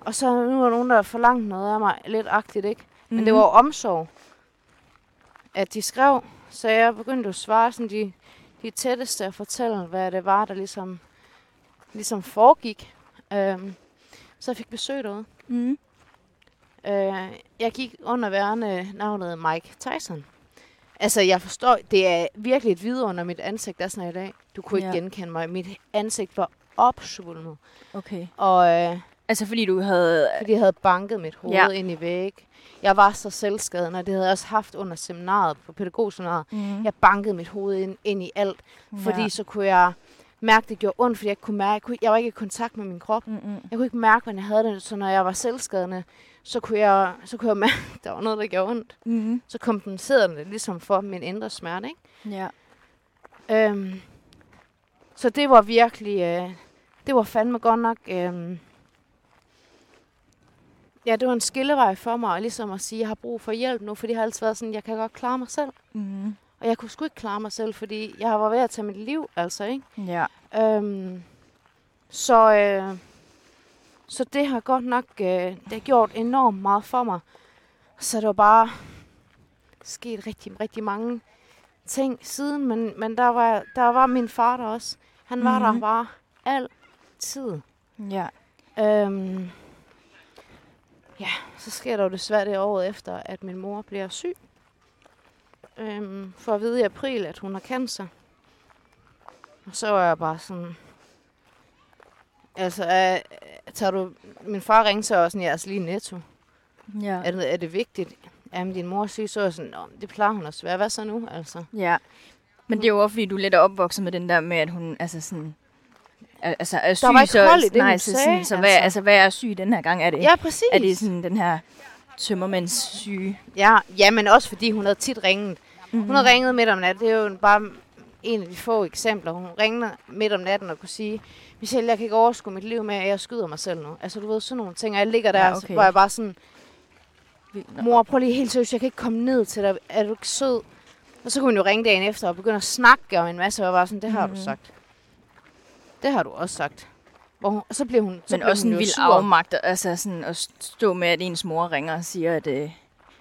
og så nu er der nogen, der har forlangt noget af mig, lidt agtigt, ikke? Men Mhm. det var jo omsorg, at de skrev, så jeg begyndte at svare sådan de, de tætteste at fortælle, hvad det var, der ligesom, ligesom foregik. Øhm, så jeg fik besøg derude. Mm. Øh, jeg gik under værende navnet Mike Tyson. Altså, jeg forstår, det er virkelig et vidunder mit ansigt, der er sådan i dag. Du kunne ikke Ja. genkende mig. Mit ansigt var opsvulmet. Okay. Og øh, Altså fordi du havde... fordi jeg havde banket mit hoved Ja. ind i væg. Jeg var så selvskadet, og det havde jeg også haft under seminaret, på pædagogseminaret. Mm. Jeg bankede mit hoved ind, ind i alt, fordi ja. så kunne jeg mærke, det gjorde ondt, fordi jeg kunne mærke, jeg, kunne, jeg var ikke i kontakt med min krop. Mm-mm. Jeg kunne ikke mærke, hvordan jeg havde det, så når jeg var selvskadende, så kunne jeg, så kunne jeg <laughs> mærke, at der var noget, der gjorde ondt. Mm-hmm. Så kompenserede det ligesom for min indre smerte, ikke? Ja. Øhm, så det var virkelig, øh, det var fandme godt nok, øh, ja, det var en skillevej for mig, og ligesom at sige, at jeg har brug for hjælp nu, fordi jeg har altid været sådan, jeg kan godt klare mig selv. Mm-hmm. Og jeg kunne sgu ikke klare mig selv, fordi jeg var ved at tage mit liv, altså, ikke? Ja. Øhm, så, øh, så det har godt nok øh, det har gjort enormt meget for mig. Så det var bare sket rigtig, rigtig mange ting siden, men, men der, var, der var min far der også. Han var mm-hmm. Mhm. der bare altid. Ja. Øhm, ja, så sker der jo desværre det året efter, at min mor bliver syg. Øhm, for at vide i april, at hun har cancer. Og så var jeg bare sådan... Altså, øh, tager du... Min far ringte så også sådan, jeg er altså lige netto. Ja. Er det, er det vigtigt? Jamen, din mor er syg, så er sådan, Nå, det plejer hun også være. Hvad så nu, altså? Ja. Men det er jo også, fordi du er lidt opvokset med den der med, at hun altså sådan... al- Altså er syg, var ikke så, hold i det, nej, så, sagde, sådan, så hvad, altså. altså, hvad er syg den her gang? Er det, Ja, præcis. er det sådan den her tømmermændssyge? Ja, ja, men også fordi hun havde tit ringet. Mm-hmm. Hun havde ringet midt om natten. Det er jo bare en af de få eksempler. Hun ringede midt om natten og kunne sige, Michelle, jeg kan ikke overskue mit liv med, at jeg skyder mig selv nu. Altså, du ved, sådan nogle ting. Og jeg ligger der, Ja, okay. okay. hvor jeg bare sådan, mor, prøv lige helt seriøst, jeg kan ikke komme ned til dig. Er du ikke sød? Og så kunne hun jo ringe dagen efter og begynde at snakke om en masse, og var sådan, det har Mhm. du sagt. Det har du også sagt. Hvor hun, og så blev hun, så Men også hun en vild sur. afmagt, altså sådan at stå med, at ens mor ringer og siger, at... Øh,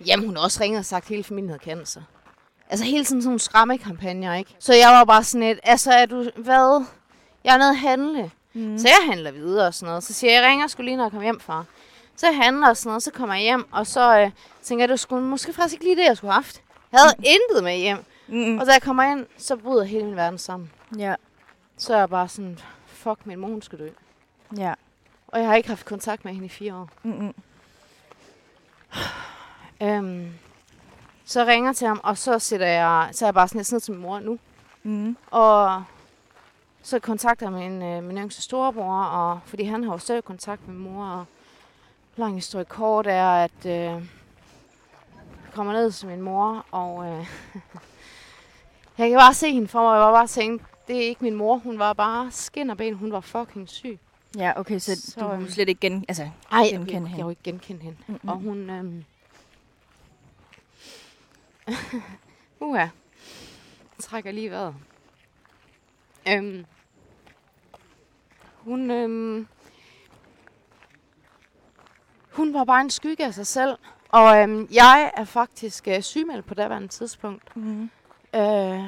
Jamen, hun også ringet og sagt, at hele familien havde cancer. Altså hele tiden sådan nogle skræmmekampagner, ikke? Så jeg var bare sådan et, altså er du, hvad? Jeg er nede at handle. mm. Så jeg handler videre og sådan noget. Så siger jeg, jeg ringer skulle lige, når jeg kommer hjem fra. Så jeg handler og sådan noget, så kommer jeg hjem, og så øh, tænker jeg, det skulle måske faktisk ikke lige det, jeg skulle have haft. Jeg havde intet med hjem. Mm. Og da jeg kommer ind, så bryder hele min verden sammen. Ja. Så er jeg bare sådan, fuck, min mor hun skal dø. Ja. Og jeg har ikke haft kontakt med hende i fire år. Mm-mm. Øhm, så jeg ringer til ham, og så sætter jeg, så er jeg bare sådan lidt ned til min mor nu. Mm. Og så kontakter jeg min, øh, min yngste storebror, og, fordi han har jo selv kontakt med min mor. Og lang historie kort er, at øh, jeg kommer ned til min mor, og øh, <laughs> jeg kan bare se hende for mig, og jeg var bare tænkt, det er ikke min mor, hun var bare skin og ben, hun var fucking syg. Ja, okay, så, Så, du øhm, kunne slet ikke gen... Altså, Ej, jeg, Genkende jeg, hende. jeg jo ikke genkende hende. mm-mm. Og hun... Øhm... <laughs> Uha. Jeg trækker lige vejret. Øhm... Hun... Øhm... Hun var bare en skygge af sig selv. Og øhm, jeg er faktisk øh, sygemeldt på daværende tidspunkt. Mm. Øh,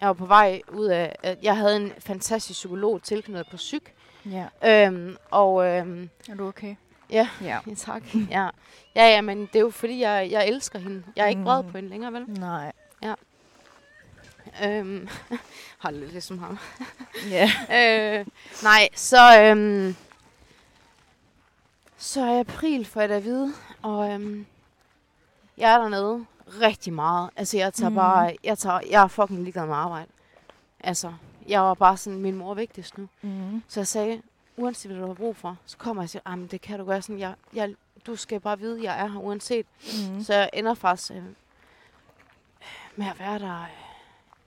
jeg var på vej ud af... At jeg havde en fantastisk psykolog tilknyttet på psyk. Ja. Øhm, og øhm, Er du okay? Ja. Ja. <laughs> Ja, tak. Ja. ja, ja, men det er jo fordi, jeg, jeg elsker hende. Jeg er ikke vred Mm. på hende længere, vel? Nej. Øhm, <laughs> har det lidt ligesom ham. <laughs> Ja. øh, nej, så, øhm, så i april får jeg det at vide, og øhm, jeg er dernede rigtig meget. Altså, jeg tager Mhm. bare, jeg, tager, jeg er fucking ligeglad med arbejde. Altså, jeg var bare sådan, min mor er vigtigst nu. Mm. Så jeg sagde, uanset hvad du har brug for, så kommer jeg og siger, "Ej, men det kan du gøre sådan, jeg, jeg, du skal bare vide, jeg er her uanset. Mm. Så jeg ender faktisk øh, med at være der, øh,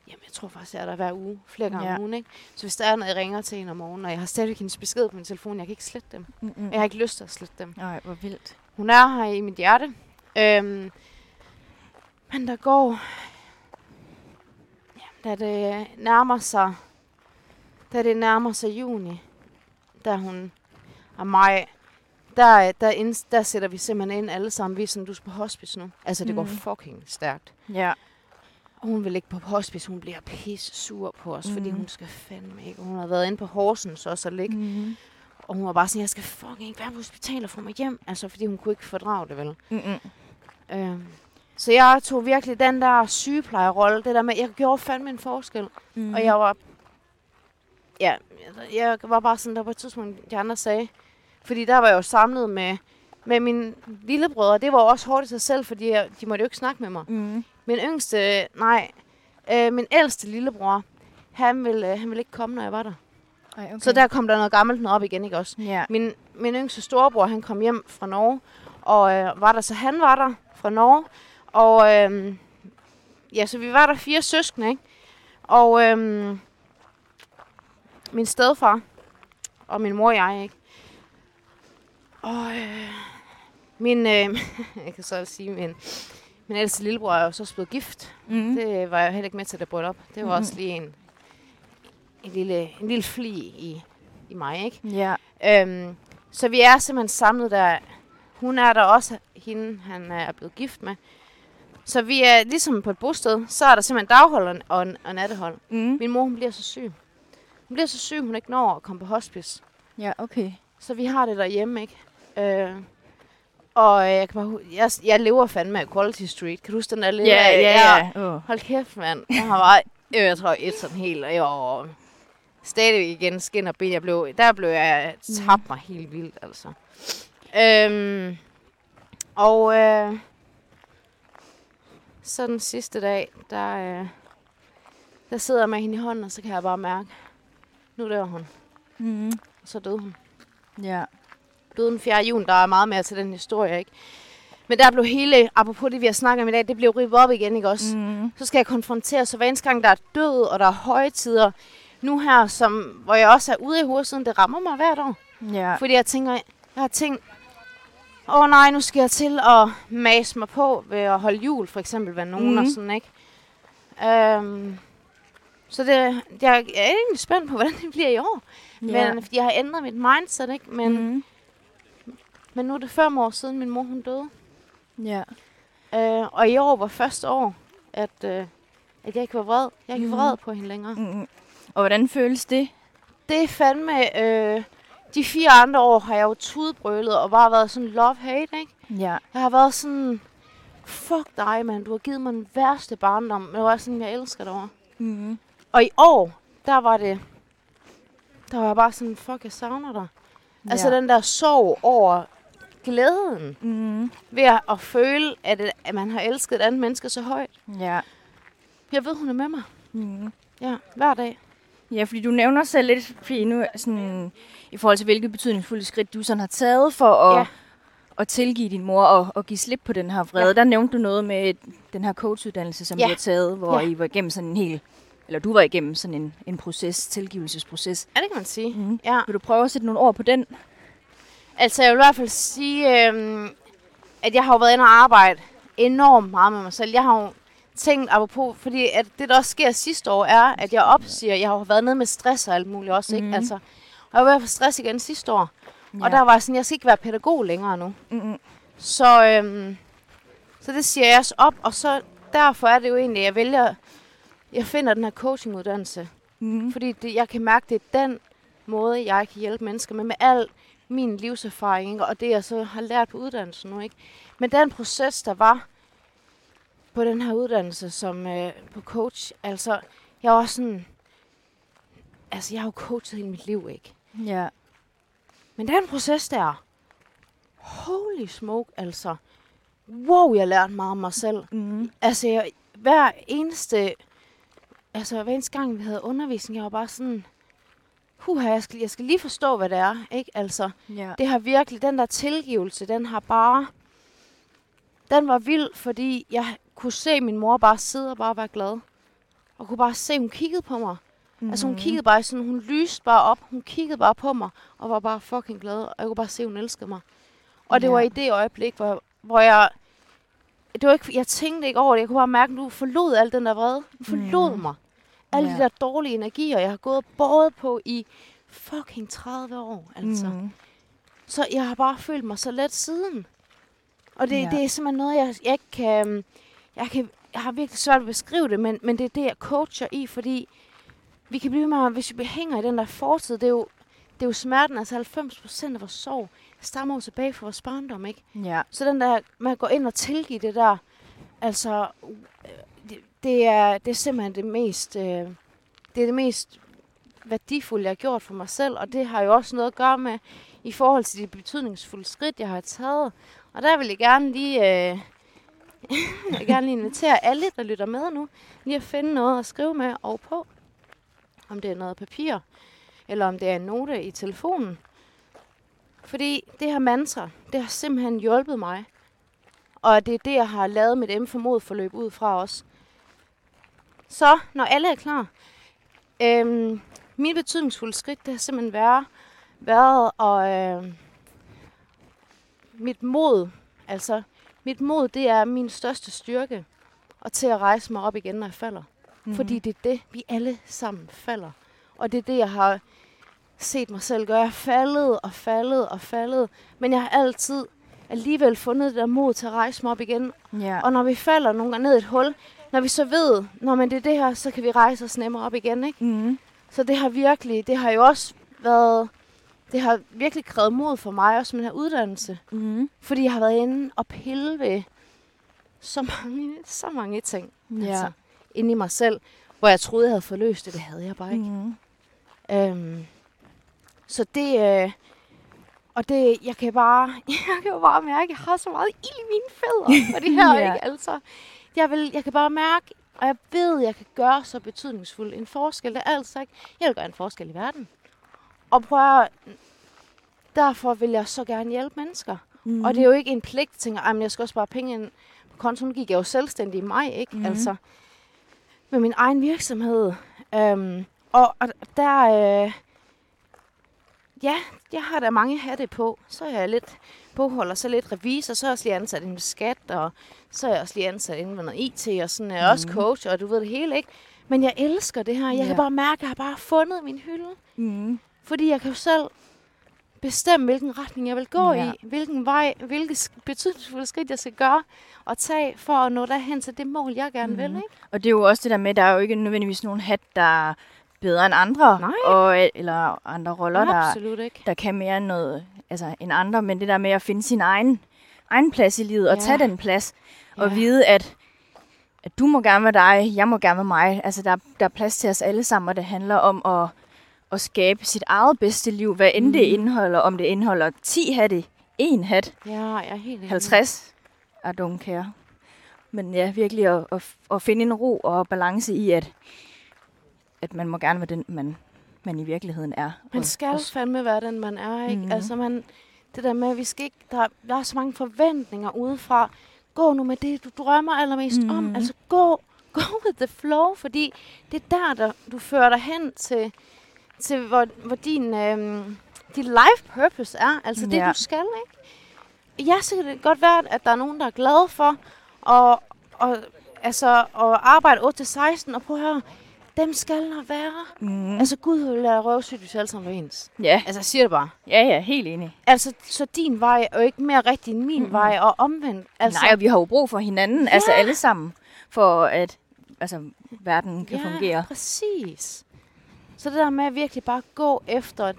jamen jeg tror faktisk, jeg er der hver uge, flere gange Ja. om ugen, ikke? Så hvis der er noget, jeg ringer til en om morgenen, og jeg har stadigvæk hendes besked på min telefon, jeg kan ikke slette dem. Mm-mm. Jeg har ikke lyst til at slette dem. Nej, hvor vildt. Hun er her i mit hjerte. Øhm, men der går... Ja, da det nærmer sig... Da det nærmer sig juni, da hun og mig, der, der, ind, der sætter vi simpelthen ind alle sammen. Vi er sådan, du er på hospice nu. Altså, det mm. går fucking stærkt. Ja. Og hun vil ikke på hospice. Hun bliver pisse sur på os, mm. fordi hun skal fandme ikke. Hun har været inde på Horsens også og ligge. Mm. Og hun var bare sådan, jeg skal fucking ikke være på hospital og få mig hjem. Altså, fordi hun kunne ikke fordrage det, vel? Mm-mm. Øhm, så jeg tog virkelig den der sygeplejerolle, det der med, jeg gjorde fandme en forskel. Mm. Og jeg var, ja, jeg, var bare sådan, der på et tidspunkt, de andre sagde, fordi der var jeg jo samlet med, med mine lillebrødre. Det var også hårdt i sig selv, fordi jeg, de måtte jo ikke snakke med mig. Mm. Min yngste, nej, øh, min ældste lillebror, han ville, øh, han ville ikke komme, når jeg var der. Ej, okay. Så der kom der noget gammelt noget op igen, ikke også? Ja. Min, min yngste storebror, han kom hjem fra Norge, og øh, var der, så han var der fra Norge. Og øh, ja, så vi var der fire søskende, ikke? Og øh, min stedfar og min mor og jeg, ikke? Og øh, min, øh, <laughs> jeg kan så sige, min, min ældste lillebror er jo så blevet gift. Mm. Det var jeg heller ikke med til det bryllup. Det var Mhm. også lige en, en, lille, en lille fli i, i mig, ikke? Ja. Øhm, så vi er simpelthen samlet der. Hun er der også, hende han er blevet gift med. Så vi er ligesom på et bosted, så er der simpelthen daghold og, og, og nattehold. Mm. Min mor, hun bliver så syg. Hun bliver så syg, hun ikke når at komme på hospice. Ja, okay. Så vi har det derhjemme, ikke? Øh, og jeg, kan bare, jeg, jeg lever fandme af Quality Street. Kan du huske den der lille? Ja, ja, ja. Oh. Hold kæft, mand. Jeg har bare, øh, jeg tror, et sådan helt, og jeg var stadig igen skin og ben. Jeg blev, der blev jeg tabt mig helt vildt, altså. Øhm, og øh, så den sidste dag, der, øh, der sidder jeg med hende i hånden, og så kan jeg bare mærke, nu dør hun. Mm. Og så døde hun. Ja. Døde den 4. juni, der er meget mere til den historie, ikke? Men der blev hele, apropos det, vi har snakket om i dag, det blev rivet op igen, ikke også? Mm. så skal jeg konfrontere, så hver eneste gang der er død, og der er højtider, nu her, som, hvor jeg også er ude i hovedsiden, det rammer mig hvert år. Ja. Fordi jeg tænker, jeg har tænkt, åh oh, nej, nu skal jeg til at mase mig på ved at holde jul, for eksempel, ved nogen Mhm. og sådan, ikke? Um, så det, jeg er egentlig spændt på, <laughs> hvordan det bliver i år. Ja. Men, fordi jeg har ændret mit mindset, ikke? Men, Mm. men nu er det fem år siden, min mor hun døde. Ja. Uh, og i år var første år, at, uh, at jeg ikke var vred. Jeg er ikke Mhm. vred på hende længere. Mm. Og hvordan føles det? Det er fandme... Øh, de fire andre år har jeg jo tudbrølet og bare været sådan love-hate, ikke? Ja. Jeg har været sådan... Fuck dig, mand. Du har givet mig den værste barndom. Men det var sådan, jeg elsker dig over. Mm. Og i år, der var det... Der var jeg bare sådan, fuck, jeg savner dig. Ja. Altså den der sorg over glæden Mm. ved at, at føle, at, det- at man har elsket et andet menneske så højt. Ja. Jeg ved, hun er med mig. Mm. Ja, hver dag. Ja, fordi du nævner selv lidt, er sådan, i forhold til hvilke betydningsfulde skridt du sådan har taget for at, Ja. at tilgive din mor og, og give slip på den her vrede. Ja. Der nævnte du noget med den her coachuddannelse, som Ja. du har taget, hvor Ja. I var igennem sådan en hel, eller du var igennem sådan en, en proces, tilgivelsesproces. Ja, det kan man sige. Mm. Ja. Vil du prøve at sætte nogle ord på den? Altså, jeg vil i hvert fald sige, øhm, at jeg har jo været inde og arbejde enormt meget med mig selv. Jeg har jo tænkt, apropos, fordi at det, der også sker sidste år, er, at jeg opsiger, jeg har været nede med stress og alt muligt også, ikke? Mhm. Altså, og jeg var få stress igen sidste år. Ja. Og der var sådan, jeg skal ikke være pædagog længere nu. Mm-mm. Så, øhm, så det siger jeg også op, og så derfor er det jo egentlig, at jeg vælger, jeg finder den her coachinguddannelse. Mm. Fordi det, jeg kan mærke, det er den måde, jeg kan hjælpe mennesker med, med al min livserfaring, og det, jeg så har lært på uddannelsen nu. Ikke? Men den proces, der var på den her uddannelse som øh, på coach, altså, jeg var sådan, altså, jeg har jo coachet hele mit liv, ikke? Ja. Men den proces der, holy smoke, altså, wow, jeg lærte meget om mig selv. Mm. Altså, jeg, hver eneste, altså hver eneste gang, vi havde undervisning, jeg var bare sådan, huha, jeg skal, jeg skal lige forstå, hvad det er, ikke? Altså, Ja. det har virkelig, den der tilgivelse, den har bare, den var vild, fordi jeg kunne se min mor bare sidde og bare være glad. Og kunne bare se, hun kiggede på mig. Mm. Altså hun kiggede bare sådan, hun lyste bare op. Hun kiggede bare på mig og var bare fucking glad. Og jeg kunne bare se, at hun elskede mig. Og det Ja. var i det øjeblik, hvor, hvor jeg... Det var ikke, jeg tænkte ikke over det. Jeg kunne bare mærke, at du forlod al den der vrede. Du forlod Mhm. mig. Alle Ja. de der dårlige energier, jeg har gået båret på i fucking 30 år. Altså. Mhm. Så jeg har bare følt mig så let siden. Og det, Ja. ja. det er simpelthen noget, jeg, jeg ikke kan... Jeg, kan, jeg har virkelig svært ved at beskrive det, men, men det er det, jeg coacher i, fordi vi kan blive med, hvis vi hænger i den der fortid, det er jo, det er jo smerten, altså 90 procent af vores sorg stammer jo tilbage fra vores barndom, ikke? Ja. Så den der med at gå ind og tilgive det der, altså, øh, det, det, er, det er simpelthen det mest, øh, det er det mest værdifulde, jeg har gjort for mig selv, og det har jo også noget at gøre med, i forhold til de betydningsfulde skridt, jeg har taget. Og der vil jeg gerne lige, øh, <laughs> jeg vil gerne lige invitere alle, der lytter med nu, lige at finde noget at skrive med og på. Om det er noget papir, eller om det er en note i telefonen. Fordi det her mantra, det har simpelthen hjulpet mig. Og det er det, jeg har lavet mit M for forløb ud fra os. Så, når alle er klar. Øhm, min betydningsfulde skridt, det har simpelthen været, været og øh, mit mod, altså mit mod, det er min største styrke. Og til at rejse mig op igen, når jeg falder. Mm-hmm. Fordi det er det, vi alle sammen falder. Og det er det, jeg har set mig selv gøre. Jeg faldet og faldet og faldet. Men jeg har altid alligevel fundet det der mod til at rejse mig op igen. Ja. Og når vi falder nogle gange ned i et hul, når vi så ved, når man det er det her, så kan vi rejse os nemmere op igen, ikke? Mhm. Så det har virkelig, det har jo også været, det har virkelig krævet mod for mig, også med den her uddannelse. Mhm. Fordi jeg har været inde og pille ved så mange, så mange ting. Ja. Altså, inde i mig selv, hvor jeg troede, jeg havde forløst det. Det havde jeg bare ikke. Mhm. Øhm, så det, øh, og det, jeg kan bare, <laughs> jeg kan jo bare mærke, at jeg har så meget ild i mine fødder for det her, <laughs> Ja. ikke? Altså, jeg, vil, jeg kan bare mærke, og jeg ved, at jeg kan gøre så betydningsfuld en forskel. Det er altså ikke, jeg vil gøre en forskel i verden. Og prøv at, derfor vil jeg så gerne hjælpe mennesker. Mm. Og det er jo ikke en pligt, jeg tænker, at jeg skal også bare penge ind på kontoen. Gik jeg jo selvstændig i mig, ikke? Mm. Altså, med min egen virksomhed. Øhm, og, og der, øh, ja, jeg har da mange hatte på. Så er jeg lidt bogholder, så lidt revisor, så er jeg også lige ansat inden skat, og så er jeg også lige ansat inden med noget IT, og sådan er jeg også Mhm. coach, og du ved det hele, ikke? Men jeg elsker det her. Jeg Ja. kan bare mærke, at jeg har bare fundet min hylde. Mhm. Fordi jeg kan jo selv bestemme, hvilken retning jeg vil gå Ja. i, hvilken vej, hvilke sk- betydningsfulde skridt jeg skal gøre og tage for at nå derhen til det mål, jeg gerne mm. vil. Mhm. Ikke? Og det er jo også det der med, der er jo ikke nødvendigvis nogen hat, der er bedre end andre. Nej. Og, eller andre roller, der, Absolut ikke. der kan mere noget, altså, end andre. Men det der med at finde sin egen, egen plads i livet, og Ja. tage den plads. Og Ja. vide, at, at du må gerne være dig, jeg må gerne være mig. Altså, der, der er plads til os alle sammen, og det handler om at, at skabe sit eget bedste liv. Hvad end mm. det indeholder. Om det indeholder 10 hatte, en hat, Ja, jeg er helt enig. 50 er don't care. Men ja, virkelig at, at, at finde en ro og balance i, at, at man må gerne være den, man, man i virkeligheden er. Man Og- skal og- fandme være den, man er. Ikke? Mhm. Mm. Altså, man, det der med, at vi skal ikke, der, der er så mange forventninger udefra. Gå nu med det, du drømmer allermest mm. om. Mhm. Altså, gå, <laughs> go with the flow, fordi det er der, der du fører dig hen til, til hvor, hvor din, øhm, din life purpose er. Altså det, Ja. du skal, ikke? Ja, så kan det godt være, at der er nogen, der er glade for at, og, altså, at arbejde 8-16, og prøv at høre, dem skal der være. Mm. Altså, Gud vil lade røvsygt, hvis alle sammen var ens. Ja, Altså, siger det bare. ja, ja, helt enig. Altså, så din vej er jo ikke mere rigtig end min mm. vej, og omvendt. Altså, Nej, og vi har jo brug for hinanden, ja. altså Ja. alle sammen, for at altså, verden kan ja, fungere. præcis. Så det der med at virkelig bare gå efter...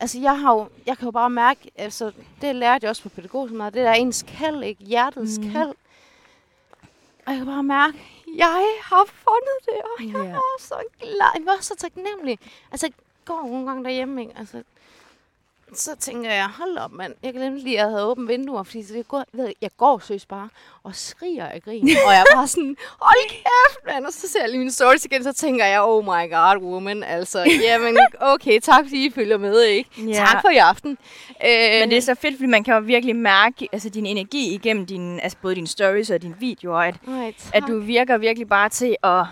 Altså, jeg, har jo, jeg kan jo bare mærke, altså, det lærte jeg også på pædagogisk meget, det der er ens kald, ikke? Hjertets mm. kald. Og jeg kan bare mærke, jeg har fundet det, og jeg Ja. er så glad. Jeg er så taknemmelig. Altså, jeg går nogle gange derhjemme, ikke? Altså, så tænker jeg, hold op, mand. Jeg glemte lige, at jeg havde åbent vinduer, fordi så det går, ved jeg, jeg går søs bare og skriger af grin. <laughs> og jeg er bare sådan, hold kæft, mand. Og så ser jeg lige mine stories igen, så tænker jeg, oh my god, woman. Altså, jamen, okay, tak fordi I følger med, ikke? Ja. Tak for i aften. Øh, Men det er så fedt, fordi man kan jo virkelig mærke altså, din energi igennem din, altså, både dine stories og dine videoer, at, Ej, at du virker virkelig bare til at,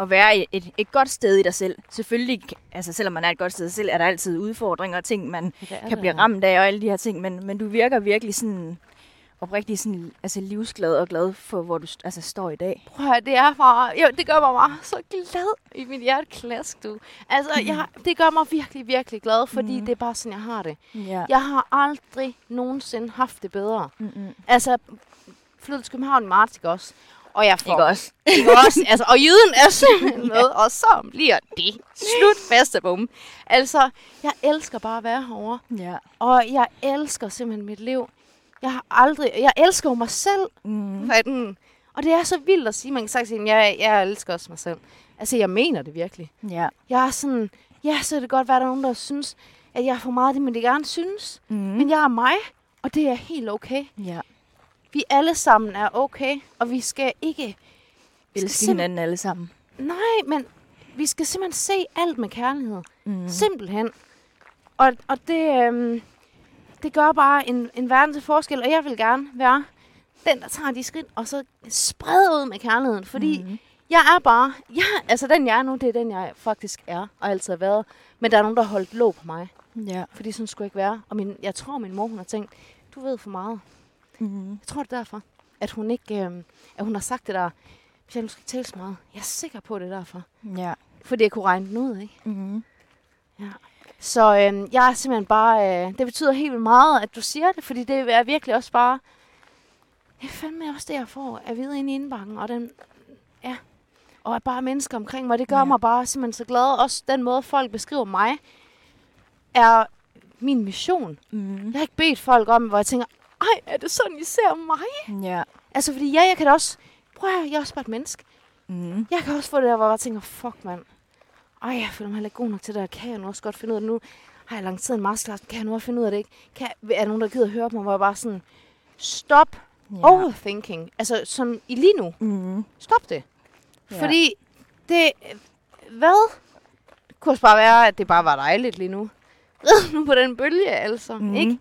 at være et, et, godt sted i dig selv. Selvfølgelig, altså selvom man er et godt sted selv, er der altid udfordringer og ting, man kan blive ramt af og alle de her ting, men, men du virker virkelig sådan oprigtig sådan, altså livsglad og glad for, hvor du altså, står i dag. Prøv at høre, det er bare, jo, det gør mig bare så glad i mit hjerteklask, du. Altså, jeg, <clears throat> det gør mig virkelig, virkelig glad, fordi Mhm. det er bare sådan, jeg har det. Ja. Jeg har aldrig nogensinde haft det bedre. Mm-mm. Altså, flyttede til København i marts, ikke også? Og jeg får... Ikke også? Ikke også? <laughs> Altså, og jyden er simpelthen med, og så bliver det slut fast bum. Altså, jeg elsker bare at være herovre. Ja. Og jeg elsker simpelthen mit liv. Jeg har aldrig... Jeg elsker jo mig selv. Mm. Sådan. Og det er så vildt at sige. Man kan sagt sige, jeg, jeg elsker også mig selv. Altså, jeg mener det virkelig. Ja. Jeg er sådan... Ja, så er det godt være, at der er nogen, der synes, at jeg er for meget af det, men det gerne synes. Mm. Men jeg er mig, og det er helt okay. ja. Vi alle sammen er okay, og vi skal ikke... vi skal Elske hinanden alle sammen. Nej, men vi skal simpelthen se alt med kærlighed. Mm. Simpelthen. Og, og det, øhm, det gør bare en, en verden til forskel, og jeg vil gerne være den, der tager de skridt, og så sprede ud med kærligheden. Fordi mm. Jeg er bare, ja, altså den jeg er nu, det er den jeg faktisk er, og altid har været. Men der er nogen, der har holdt låg på mig, Ja. fordi sådan skulle jeg ikke være. Og min, jeg tror, min mor hun har tænkt, du ved for meget. Mm. Jeg tror, det er derfor, at hun ikke, øhm, at hun har sagt det der, hvis jeg nu skal tale så meget. Jeg er sikker på, det er derfor. Ja. Fordi jeg kunne regne den ud, ikke? Mm. Så øhm, jeg er simpelthen bare... Øh, det betyder helt vildt meget, at du siger det, fordi det er virkelig også bare... Det er fandme også det, jeg får at vide inde i indbakken, og den... Ja. Og at bare mennesker omkring mig, det gør Ja. ja. mig bare simpelthen så glad. Også den måde, folk beskriver mig, er min mission. Mm. Jeg har ikke bedt folk om, hvor jeg tænker, ej, er det sådan, I ser mig? Ja. Altså, fordi ja, jeg kan da også... Prøv at høre, jeg er også bare et menneske. Mm. Jeg kan også få det der, hvor jeg tænker, fuck mand. Ej, jeg føler mig heller ikke god nok til det her. Kan jeg nu også godt finde ud af det nu? Har jeg lanceret en masterclass? Kan jeg nu også finde ud af det ikke? Kan, er der nogen, der gider høre på mig, hvor jeg bare sådan, stop Ja. overthinking. Altså, sådan i lige nu. Mm. Stop det. Ja. Fordi det, hvad? Det kunne også bare være, at det bare var dejligt lige nu. Rid nu på den bølge, altså. Mm. Ikke?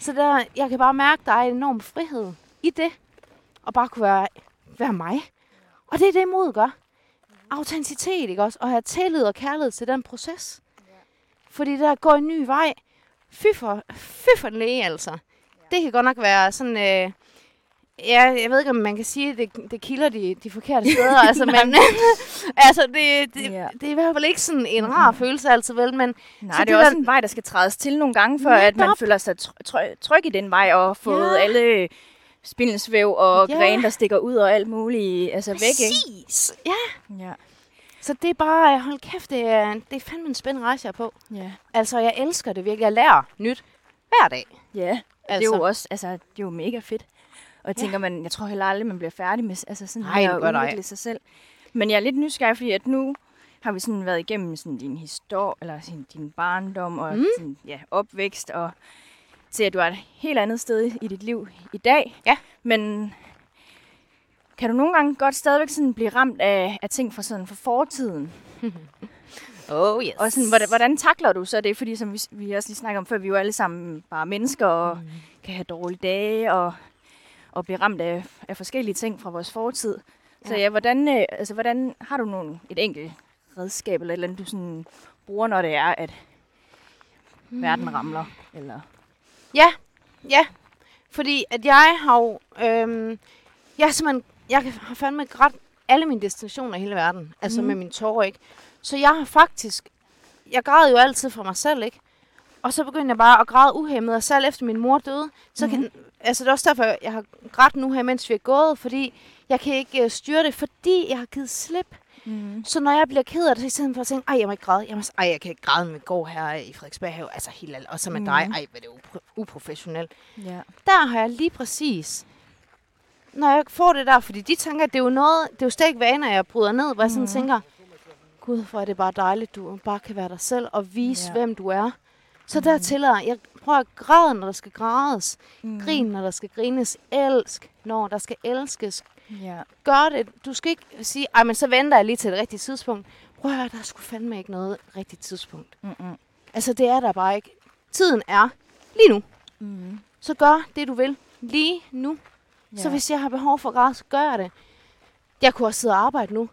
Så der, jeg kan bare mærke, at der er en enorm frihed i det. Og bare kunne være, være mig. Og det er det, mod gør. Autenticitet, ikke også? Og have tillid og kærlighed til den proces. Fordi der går en ny vej. Fy for, fy for den læge, altså. Det kan godt nok være sådan... Øh, ja, jeg ved ikke, om man kan sige, at det, det kilder de, de forkerte <laughs> steder. altså, men, <laughs> altså, det, det, Ja. det er i hvert fald ikke sådan en rar følelse altid, vel? Men Nej, Så det det er også en vej, der skal trædes til nogle gange, for at man føler sig tr- try- tryg i den vej, og fået Ja. alle spindelsvæv og Ja. grene, der stikker ud og alt muligt altså væk, ikke? præcis. Ja, Ja. så det er bare, hold kæft, det er, det er fandme en spændende rejse, jeg er på. Ja. Altså, jeg elsker det virkelig. Jeg lærer nyt hver dag. Ja, altså. det er Altså. jo også, altså, det er jo mega fedt. Og jeg Ja. tænker, man, jeg tror heller aldrig, man bliver færdig med altså sådan det at udvikle sig selv. Men jeg er lidt nysgerrig, fordi at nu har vi sådan været igennem sådan din historie, eller sådan din barndom og Mm. sådan, ja, opvækst, og til at du er et helt andet sted i dit liv i dag. Ja. Men kan du nogle gange godt stadigvæk sådan blive ramt af, af ting fra, sådan, fra fortiden? <laughs> Oh, yes. Og sådan, hvordan, hvordan takler du så det? Fordi som vi, vi også lige snakker om før, vi er jo alle sammen bare mennesker og mm. kan have dårlige dage og, og blive ramt af, af forskellige ting fra vores fortid. Så Ja. ja, hvordan, øh, altså, hvordan har du nogle, et enkelt redskab eller et eller andet, du sådan bruger, når det er, at Hmm. verden ramler? Eller? Ja, ja. Fordi at jeg har jo... Øhm, jeg er simpelthen... Jeg kan- har fandme grædt alle mine destinationer i hele verden. Altså Mhm. med mine tårer, ikke? Så jeg har faktisk... Jeg græd jo altid for mig selv, ikke? Og så begyndte jeg bare at græde uhæmmet, og selv efter min mor døde, så Mhm. kan, altså det er også derfor, jeg har grædt nu her, mens vi er gået, fordi jeg kan ikke uh, styre det, fordi jeg har givet slip. Mm. Så når jeg bliver ked af det, så i stedet for at tænke, ej, jeg må ikke græde, jeg, må, ej, jeg kan ikke græde med går her i Frederiksberg have, altså helt ærligt, og så med Mhm. dig, ej, hvor er det upro- uprofessionelt. Ja. Der har jeg lige præcis, når jeg får det der, fordi de tænker, at det er jo noget, det er jo slet ikke vaner, jeg bryder ned, hvor jeg sådan Mhm. tænker, gud, hvor er det bare dejligt, du bare kan være dig selv og vise, Ja. hvem du er. Så der tillader jeg, prøver at græde, når der skal grædes. Mm. Grin, når der skal grines. Elsk, når der skal elskes. Ja. Gør det. Du skal ikke sige, ej, men så venter jeg lige til det rigtige tidspunkt. Prøv at høre, der er sgu fandme ikke noget rigtigt tidspunkt. Mm-mm. Altså, det er der bare ikke. Tiden er lige nu. Mm. Så gør det, du vil lige nu. Ja. Så hvis jeg har behov for græd, så gør jeg det. Jeg kunne også sidde og arbejde nu.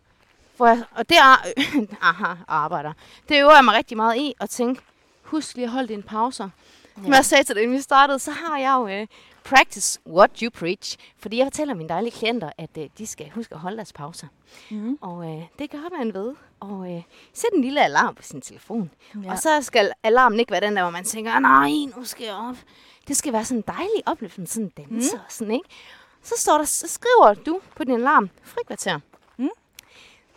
For jeg, og det er, <laughs> aha, arbejder. Det øver jeg mig rigtig meget i at tænke, husk lige at holde dine pauser. Som jeg sagde til dig, inden vi startede, så har jeg jo uh, practice what you preach. Fordi jeg fortæller mine dejlige klienter, at uh, de skal huske at holde deres pauser. Mm. Og uh, det gør man ved. Og uh, sæt en lille alarm på sin telefon. Ja. Og så skal alarmen ikke være den der, hvor man tænker, "Ah, nej, nu skal jeg op. Det skal være sådan en dejlig oplevelse, sådan en danser og sådan, ikke? Så, står der, så skriver du på din alarm, frikvarter. Mm.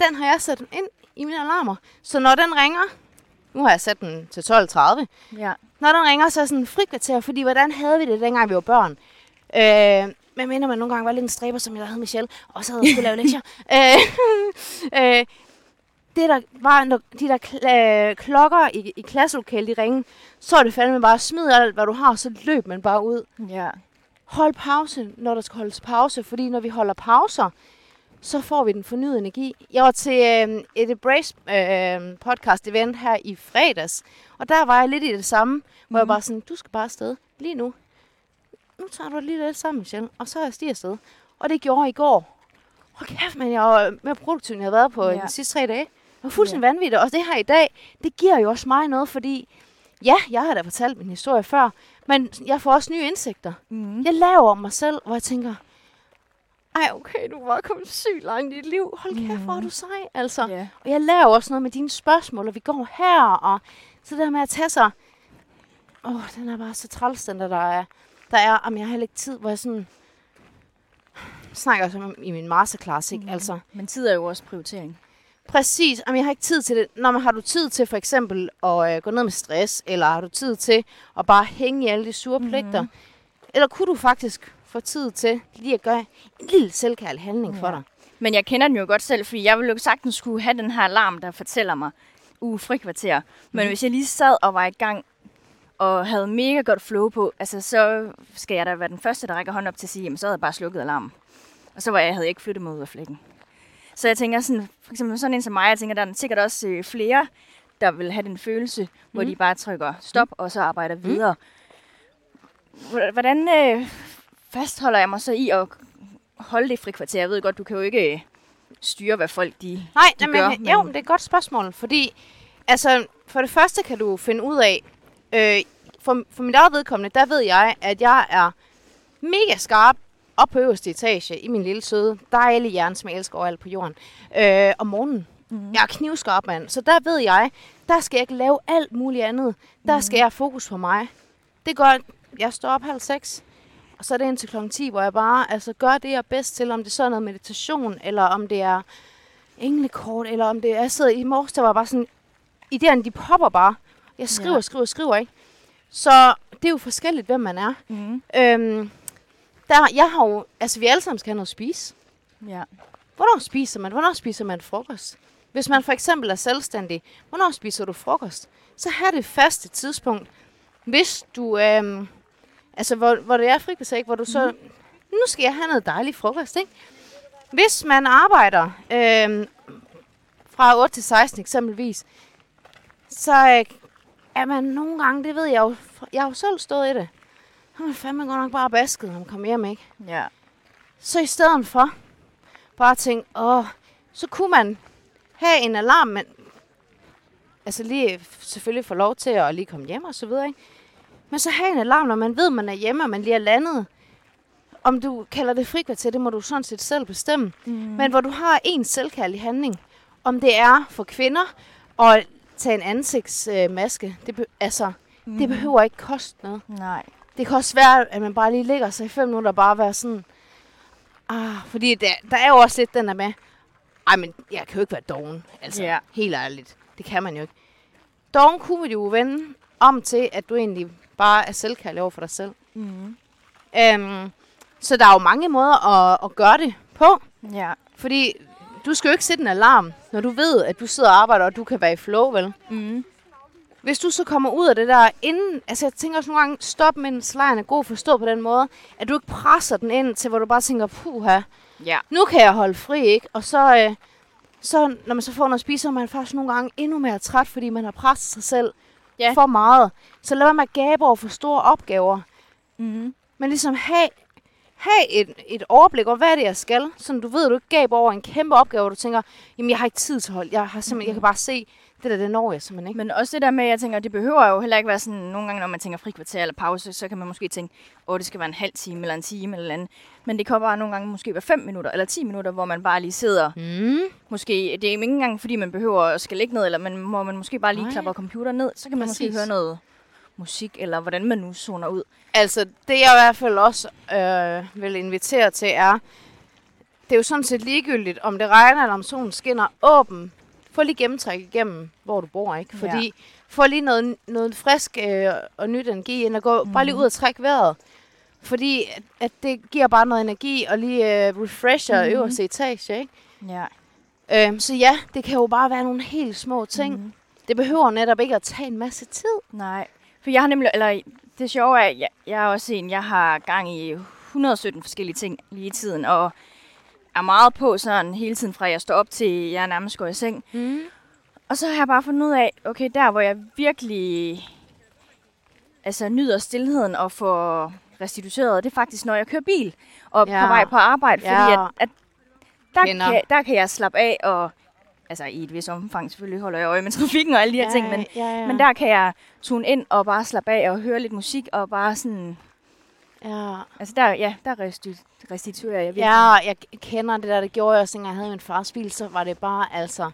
Den har jeg sat ind i mine alarmer. Så når den ringer, nu har jeg sat den til 12.30, Ja. Når den ringer, så er sådan frikvarter, fordi hvordan havde vi det, dengang vi var børn? Øh, men mener man nogle gange var lidt en stræber, som jeg havde Michelle, og så havde jeg skulle lave lektier. <laughs> øh, <laughs> øh, det der var, når de der kl- øh, klokker i, i klasselokalet, de ringe, så er det fandme bare, smid alt, hvad du har, så løb man bare ud. Ja. Hold pause, når der skal holdes pause, fordi når vi holder pauser, så får vi den fornyede energi. Jeg var til øh, et Embrace øh, podcast event her i fredags, og der var jeg lidt i det samme, hvor jeg Mhm. bare sådan, du skal bare afsted lige nu. Nu tager du det lige lidt sammen, Michelle, og så er jeg stiger afsted. Og det gjorde jeg i går. Hold kæft, men jeg var mere produktiv, end jeg har været på ja. de sidste tre dage. Det var fuldstændig ja. vanvittigt. Og det her i dag, det giver jo også mig noget, fordi ja, jeg har da fortalt min historie før, men jeg får også nye indsigter. Mm. Jeg laver om mig selv, hvor jeg tænker, ej okay, du var kommet sygt langt i dit liv. Hold kæft, hvor er du sej, altså. Ja. Og jeg laver også noget med dine spørgsmål, og vi går her, og så det der med at tage sig, åh, oh, den er bare så træls, den der, der er, der er, om jeg har heller ikke tid, hvor jeg sådan, snakker også om i min masterclass, ikke? Mm. Altså, Men tid er jo også prioritering. Præcis. Jamen, jeg har ikke tid til det. Når man har du tid til for eksempel at øh, gå ned med stress, eller har du tid til at bare hænge i alle de sure Mhm. pligter? Eller kunne du faktisk få tid til lige at gøre en lille selvkærlig handling ja. for dig? Men jeg kender den jo godt selv, fordi jeg ville jo sagtens skulle have den her alarm, der fortæller mig uge frikvarter. Men Mhm. hvis jeg lige sad og var i gang og havde mega godt flow på, altså så skal jeg da være den første, der rækker hånden op til at sige, jamen så havde jeg bare slukket alarmen. Og så var jeg, havde jeg ikke flyttet mig ud af flækken. Så jeg tænker sådan, for eksempel sådan en som mig, jeg tænker, der er sikkert også øh, flere, der vil have den følelse, hvor Mhm. de bare trykker stop, og så arbejder videre. H- Hvordan øh, fastholder jeg mig så i at holde det frikvarter? Jeg ved godt, du kan jo ikke øh, styre, hvad folk de, Nej, de nej gør. men, jo, det er et godt spørgsmål, fordi altså, for det første kan du finde ud af, øh, for, for mit eget vedkommende, der ved jeg, at jeg er mega skarp op på øverste etage i min lille søde, dejlige hjerne, som jeg elsker overalt på jorden, øh, om morgenen. Mhm. Jeg er knivskarp, mand. Så der ved jeg, der skal jeg ikke lave alt muligt andet. Der Mhm. skal jeg have fokus på mig. Det gør, jeg står op halv seks, og så er det indtil klokken 10, hvor jeg bare altså, gør det, jeg er bedst til. Om det så er noget meditation, eller om det er englekort, eller om det er, jeg sidder i morges, der var bare sådan, idéerne, de popper bare. Jeg skriver, Ja. ja. skriver, skriver, ikke? Så det er jo forskelligt, hvem man er. Mm. Øhm, der, jeg har jo, altså vi alle sammen skal have noget at spise. Ja. Hvornår spiser man? Hvornår spiser man frokost? Hvis man for eksempel er selvstændig, hvornår spiser du frokost? Så have det faste tidspunkt. Hvis du, øhm, altså hvor, hvor det er frikvarter, hvor du så, nu skal jeg have noget dejlig frokost, ikke? Hvis man arbejder øhm, fra 8 til 16 eksempelvis, så øh, er man nogle gange, det ved jeg jo, jeg har jo selv stået i det, så er man fandme godt nok bare basket, når man kommer hjem, ikke? Ja. Så i stedet for bare tænke, åh, så kunne man have en alarm, men altså lige selvfølgelig få lov til at lige komme hjem og så videre, ikke? Men så have en alarm, når man ved, man er hjemme, og man lige er landet. Om du kalder det frikvarter, det må du sådan set selv bestemme. Mm. Men hvor du har en selvkærlig handling. Om det er for kvinder at tage en ansigtsmaske. Øh, det, be- altså, mm. det behøver ikke koste noget. Nej. Det kan også være, at man bare lige ligger sig i fem minutter og bare være sådan... Ah, fordi der, der er jo også lidt den der med... Ej, men jeg kan jo ikke være doven. Altså, Ja. helt ærligt. Det kan man jo ikke. Doven kunne vi jo vende om til, at du egentlig bare er selvkærlig over for dig selv. Mm. Øhm, så der er jo mange måder at, at gøre det på. Ja. Fordi du skal jo ikke sætte en alarm, når du ved, at du sidder og arbejder, og du kan være i flow, vel? Mm. hvis du så kommer ud af det der inden, altså jeg tænker også nogle gange, stop mens lejen er god forstået på den måde, at du ikke presser den ind til, hvor du bare tænker, puha, Ja. nu kan jeg holde fri, ikke? Og så, øh, så når man så får noget at spise, så er man faktisk nogle gange endnu mere træt, fordi man har presset sig selv Ja. for meget. Så lad være med at gabe over for store opgaver. Mm-hmm. Men ligesom have, have et, et overblik over, hvad er det, jeg skal. Så du ved, at du ikke gaber over en kæmpe opgave, hvor du tænker, jamen jeg har ikke tid til hold. Jeg, har simpelthen, jeg kan bare se, det der, det når jeg simpelthen ikke. Men også det der med, at jeg tænker, det behøver jo heller ikke være sådan, nogle gange, når man tænker frikvarter eller pause, så kan man måske tænke, åh, det skal være en halv time eller en time eller andet. Men det kan bare nogle gange måske være 5 minutter eller 10 minutter, hvor man bare lige sidder. Mm. Måske, det er ikke engang, fordi man behøver at skal ligge ned, eller man, hvor man måske bare lige Nej. klapper computeren ned, så kan man Præcis. måske høre noget musik, eller hvordan man nu zoner ud. Altså, det jeg i hvert fald også øh, vil invitere til er, det er jo sådan set ligegyldigt, om det regner eller om solen skinner åben. Få lige gennemtræk igennem, hvor du bor, ikke? Ja. Fordi få lige noget, noget frisk øh, og nyt energi ind og gå mm. bare lige ud og trække vejret. Fordi at, at det giver bare noget energi og lige øh, refresher Mhm. mm. øverste etage, ikke? Ja. Øhm, så ja, det kan jo bare være nogle helt små ting. Mm. Det behøver netop ikke at tage en masse tid. Nej, for jeg har nemlig, eller det sjove er, at jeg, jeg er også en, jeg har gang i 117 forskellige ting lige i tiden, og er meget på sådan hele tiden fra jeg står op til jeg nærmest går i seng. Mm. Og så har jeg bare fundet ud af, okay, der hvor jeg virkelig altså, nyder stillheden og får restitueret, det er faktisk, når jeg kører bil og ja. Ja. på vej på arbejde, fordi Ja. at, at der, Kender. kan, der kan jeg slappe af og altså i et vis omfang selvfølgelig holder jeg øje med <laughs> trafikken og alle de her ting, men ja, ja. men der kan jeg tune ind og bare slappe af og høre lidt musik og bare sådan... Ja. Altså der, ja, der resti- restituerer jeg virkelig. Ja, jeg kender det der, det gjorde jeg også, dengang jeg havde min fars bil, så var det bare altså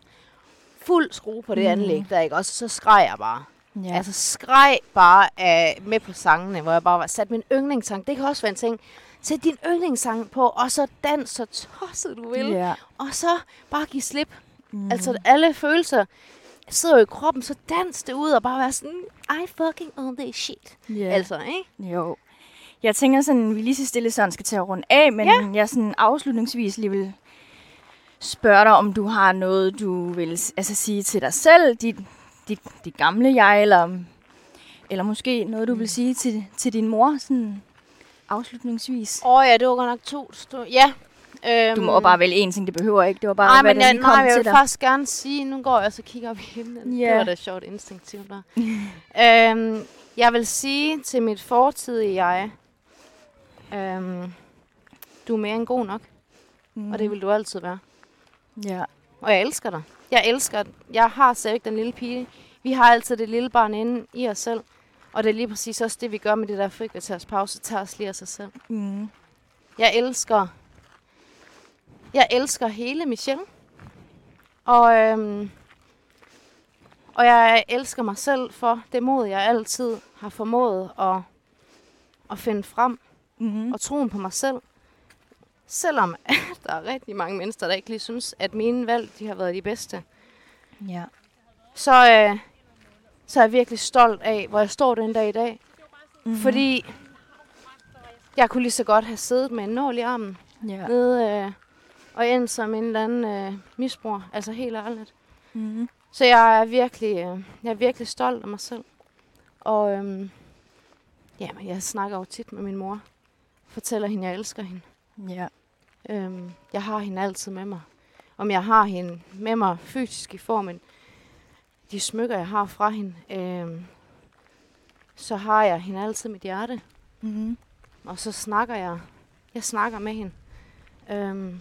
fuld skrue på det mm. anlæg der, ikke? Og så skreg jeg bare. ja. Altså skreg bare uh, med på sangene, hvor jeg bare var sat min yndlingssang. Det kan også være en ting. Sæt din yndlingssang på, og så dans så tosset du vil. Ja. Og så bare give slip. Mm. Altså alle følelser sidder jo i kroppen, så dans det ud og bare være sådan, I fucking own this shit. Yeah. Altså, ikke? Jo. Jeg tænker sådan, vi lige så stille sådan skal til at runde af, men ja. jeg sådan afslutningsvis lige vil spørge dig, om du har noget, du vil altså, sige til dig selv, dit, dit, dit gamle jeg, eller, eller måske noget, du vil sige til, til din mor, sådan afslutningsvis. Åh oh, ja, det var godt nok to. Stå- ja. Øhm, Du må bare vælge én ting, det behøver ikke. Det var bare, Nej, hvad men jeg, nej, jeg vil faktisk gerne sige, nu går jeg så kigger op i himlen. Ja. Det var da sjovt instinktivt der. <laughs> øhm, jeg vil sige til mit fortidige jeg, øhm, du er mere end god nok, mm. og det vil du altid være. Ja. Og jeg elsker dig. Jeg elsker, jeg har stadigvæk den lille pige. Vi har altid det lille barn inde i os selv. Og det er lige præcis også det, vi gør med det der frikvarters pause. Tager os lige af sig selv. Mm. Jeg elsker, jeg elsker hele Michelle. Og, øhm, og jeg elsker mig selv for det mod, jeg altid har formået at, at finde frem. Mm. Og troen på mig selv. Selvom <laughs> der er rigtig mange mennesker, der ikke lige synes, at mine valg de har været de bedste. Ja. Så, øh, så er jeg virkelig stolt af, hvor jeg står den dag i dag. Mm. Mm-hmm. Fordi jeg kunne lige så godt have siddet med en nål i armen. Ja. nede øh, og endt som en eller anden øh, misbrug. Altså helt ærligt. Mm. Så jeg er virkelig, øh, jeg er virkelig stolt af mig selv. Og øhm, jamen, jeg snakker jo tit med min mor. Fortæller hende, jeg elsker hende. Ja. Øhm, jeg har hende altid med mig. Om jeg har hende med mig fysisk i formen, de smykker, jeg har fra hende, øhm, så har jeg hende altid i mit hjerte. Mm. Og så snakker jeg. Jeg snakker med hende. Øhm,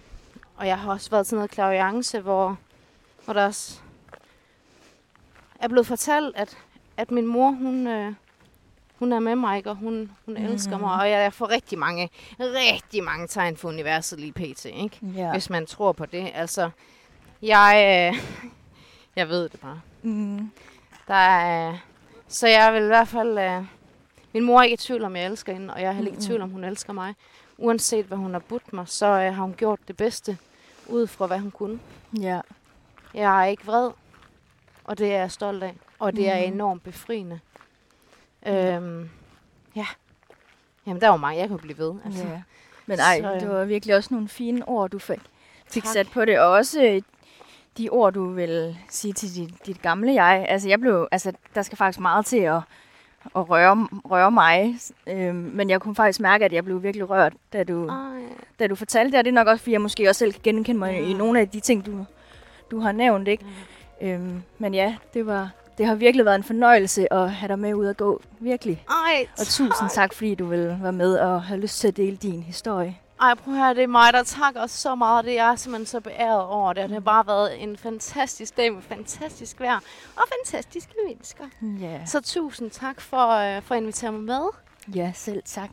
og jeg har også været til noget klaviance, hvor, hvor der også er blevet fortalt, at, at min mor, hun, øh, hun er med mig, ikke? og hun, hun mm. elsker mig. Og jeg, får rigtig mange, rigtig mange tegn for universet lige pt. Ikke? Ja. Hvis man tror på det. Altså, jeg, øh, <laughs> jeg ved det bare. Mm. Der er, så jeg vil i hvert fald... Øh, min mor er ikke i tvivl om, jeg elsker hende, og jeg er heller ikke i tvivl om, hun elsker mig. Uanset hvad hun har budt mig, så øh, har hun gjort det bedste, ud fra hvad hun kunne. Ja. Jeg er ikke vred, og det er jeg stolt af. Og det er Mhm. enormt befriende. Øhm, ja. Jamen, der er jo mange, jeg kan blive ved. Altså. Ja. Men ej, Så, øh, det var virkelig også nogle fine ord, du fik, fik sat på det. Og også øh, de ord, du vil sige til dit, dit gamle jeg. Altså, jeg blev, altså, der skal faktisk meget til at, at røre, røre mig. Øhm, men jeg kunne faktisk mærke, at jeg blev virkelig rørt, da du, Ej. da du fortalte det. Og det er nok også, fordi jeg måske også selv kan genkende mig Ja. i nogle af de ting, du, du har nævnt. Ikke? Øhm, men ja, det, var, det har virkelig været en fornøjelse at have dig med ud at gå. Virkelig. Ej, Og tusind tak, fordi du vil være med og have lyst til at dele din historie. Ej, prøv at høre, det er mig, der takker så meget. Det er jeg simpelthen så beæret over det. Det har bare været en fantastisk dag med fantastisk vejr og fantastiske mennesker. Ja, Så tusind tak for, øh, for at invitere mig med. ja selv tak.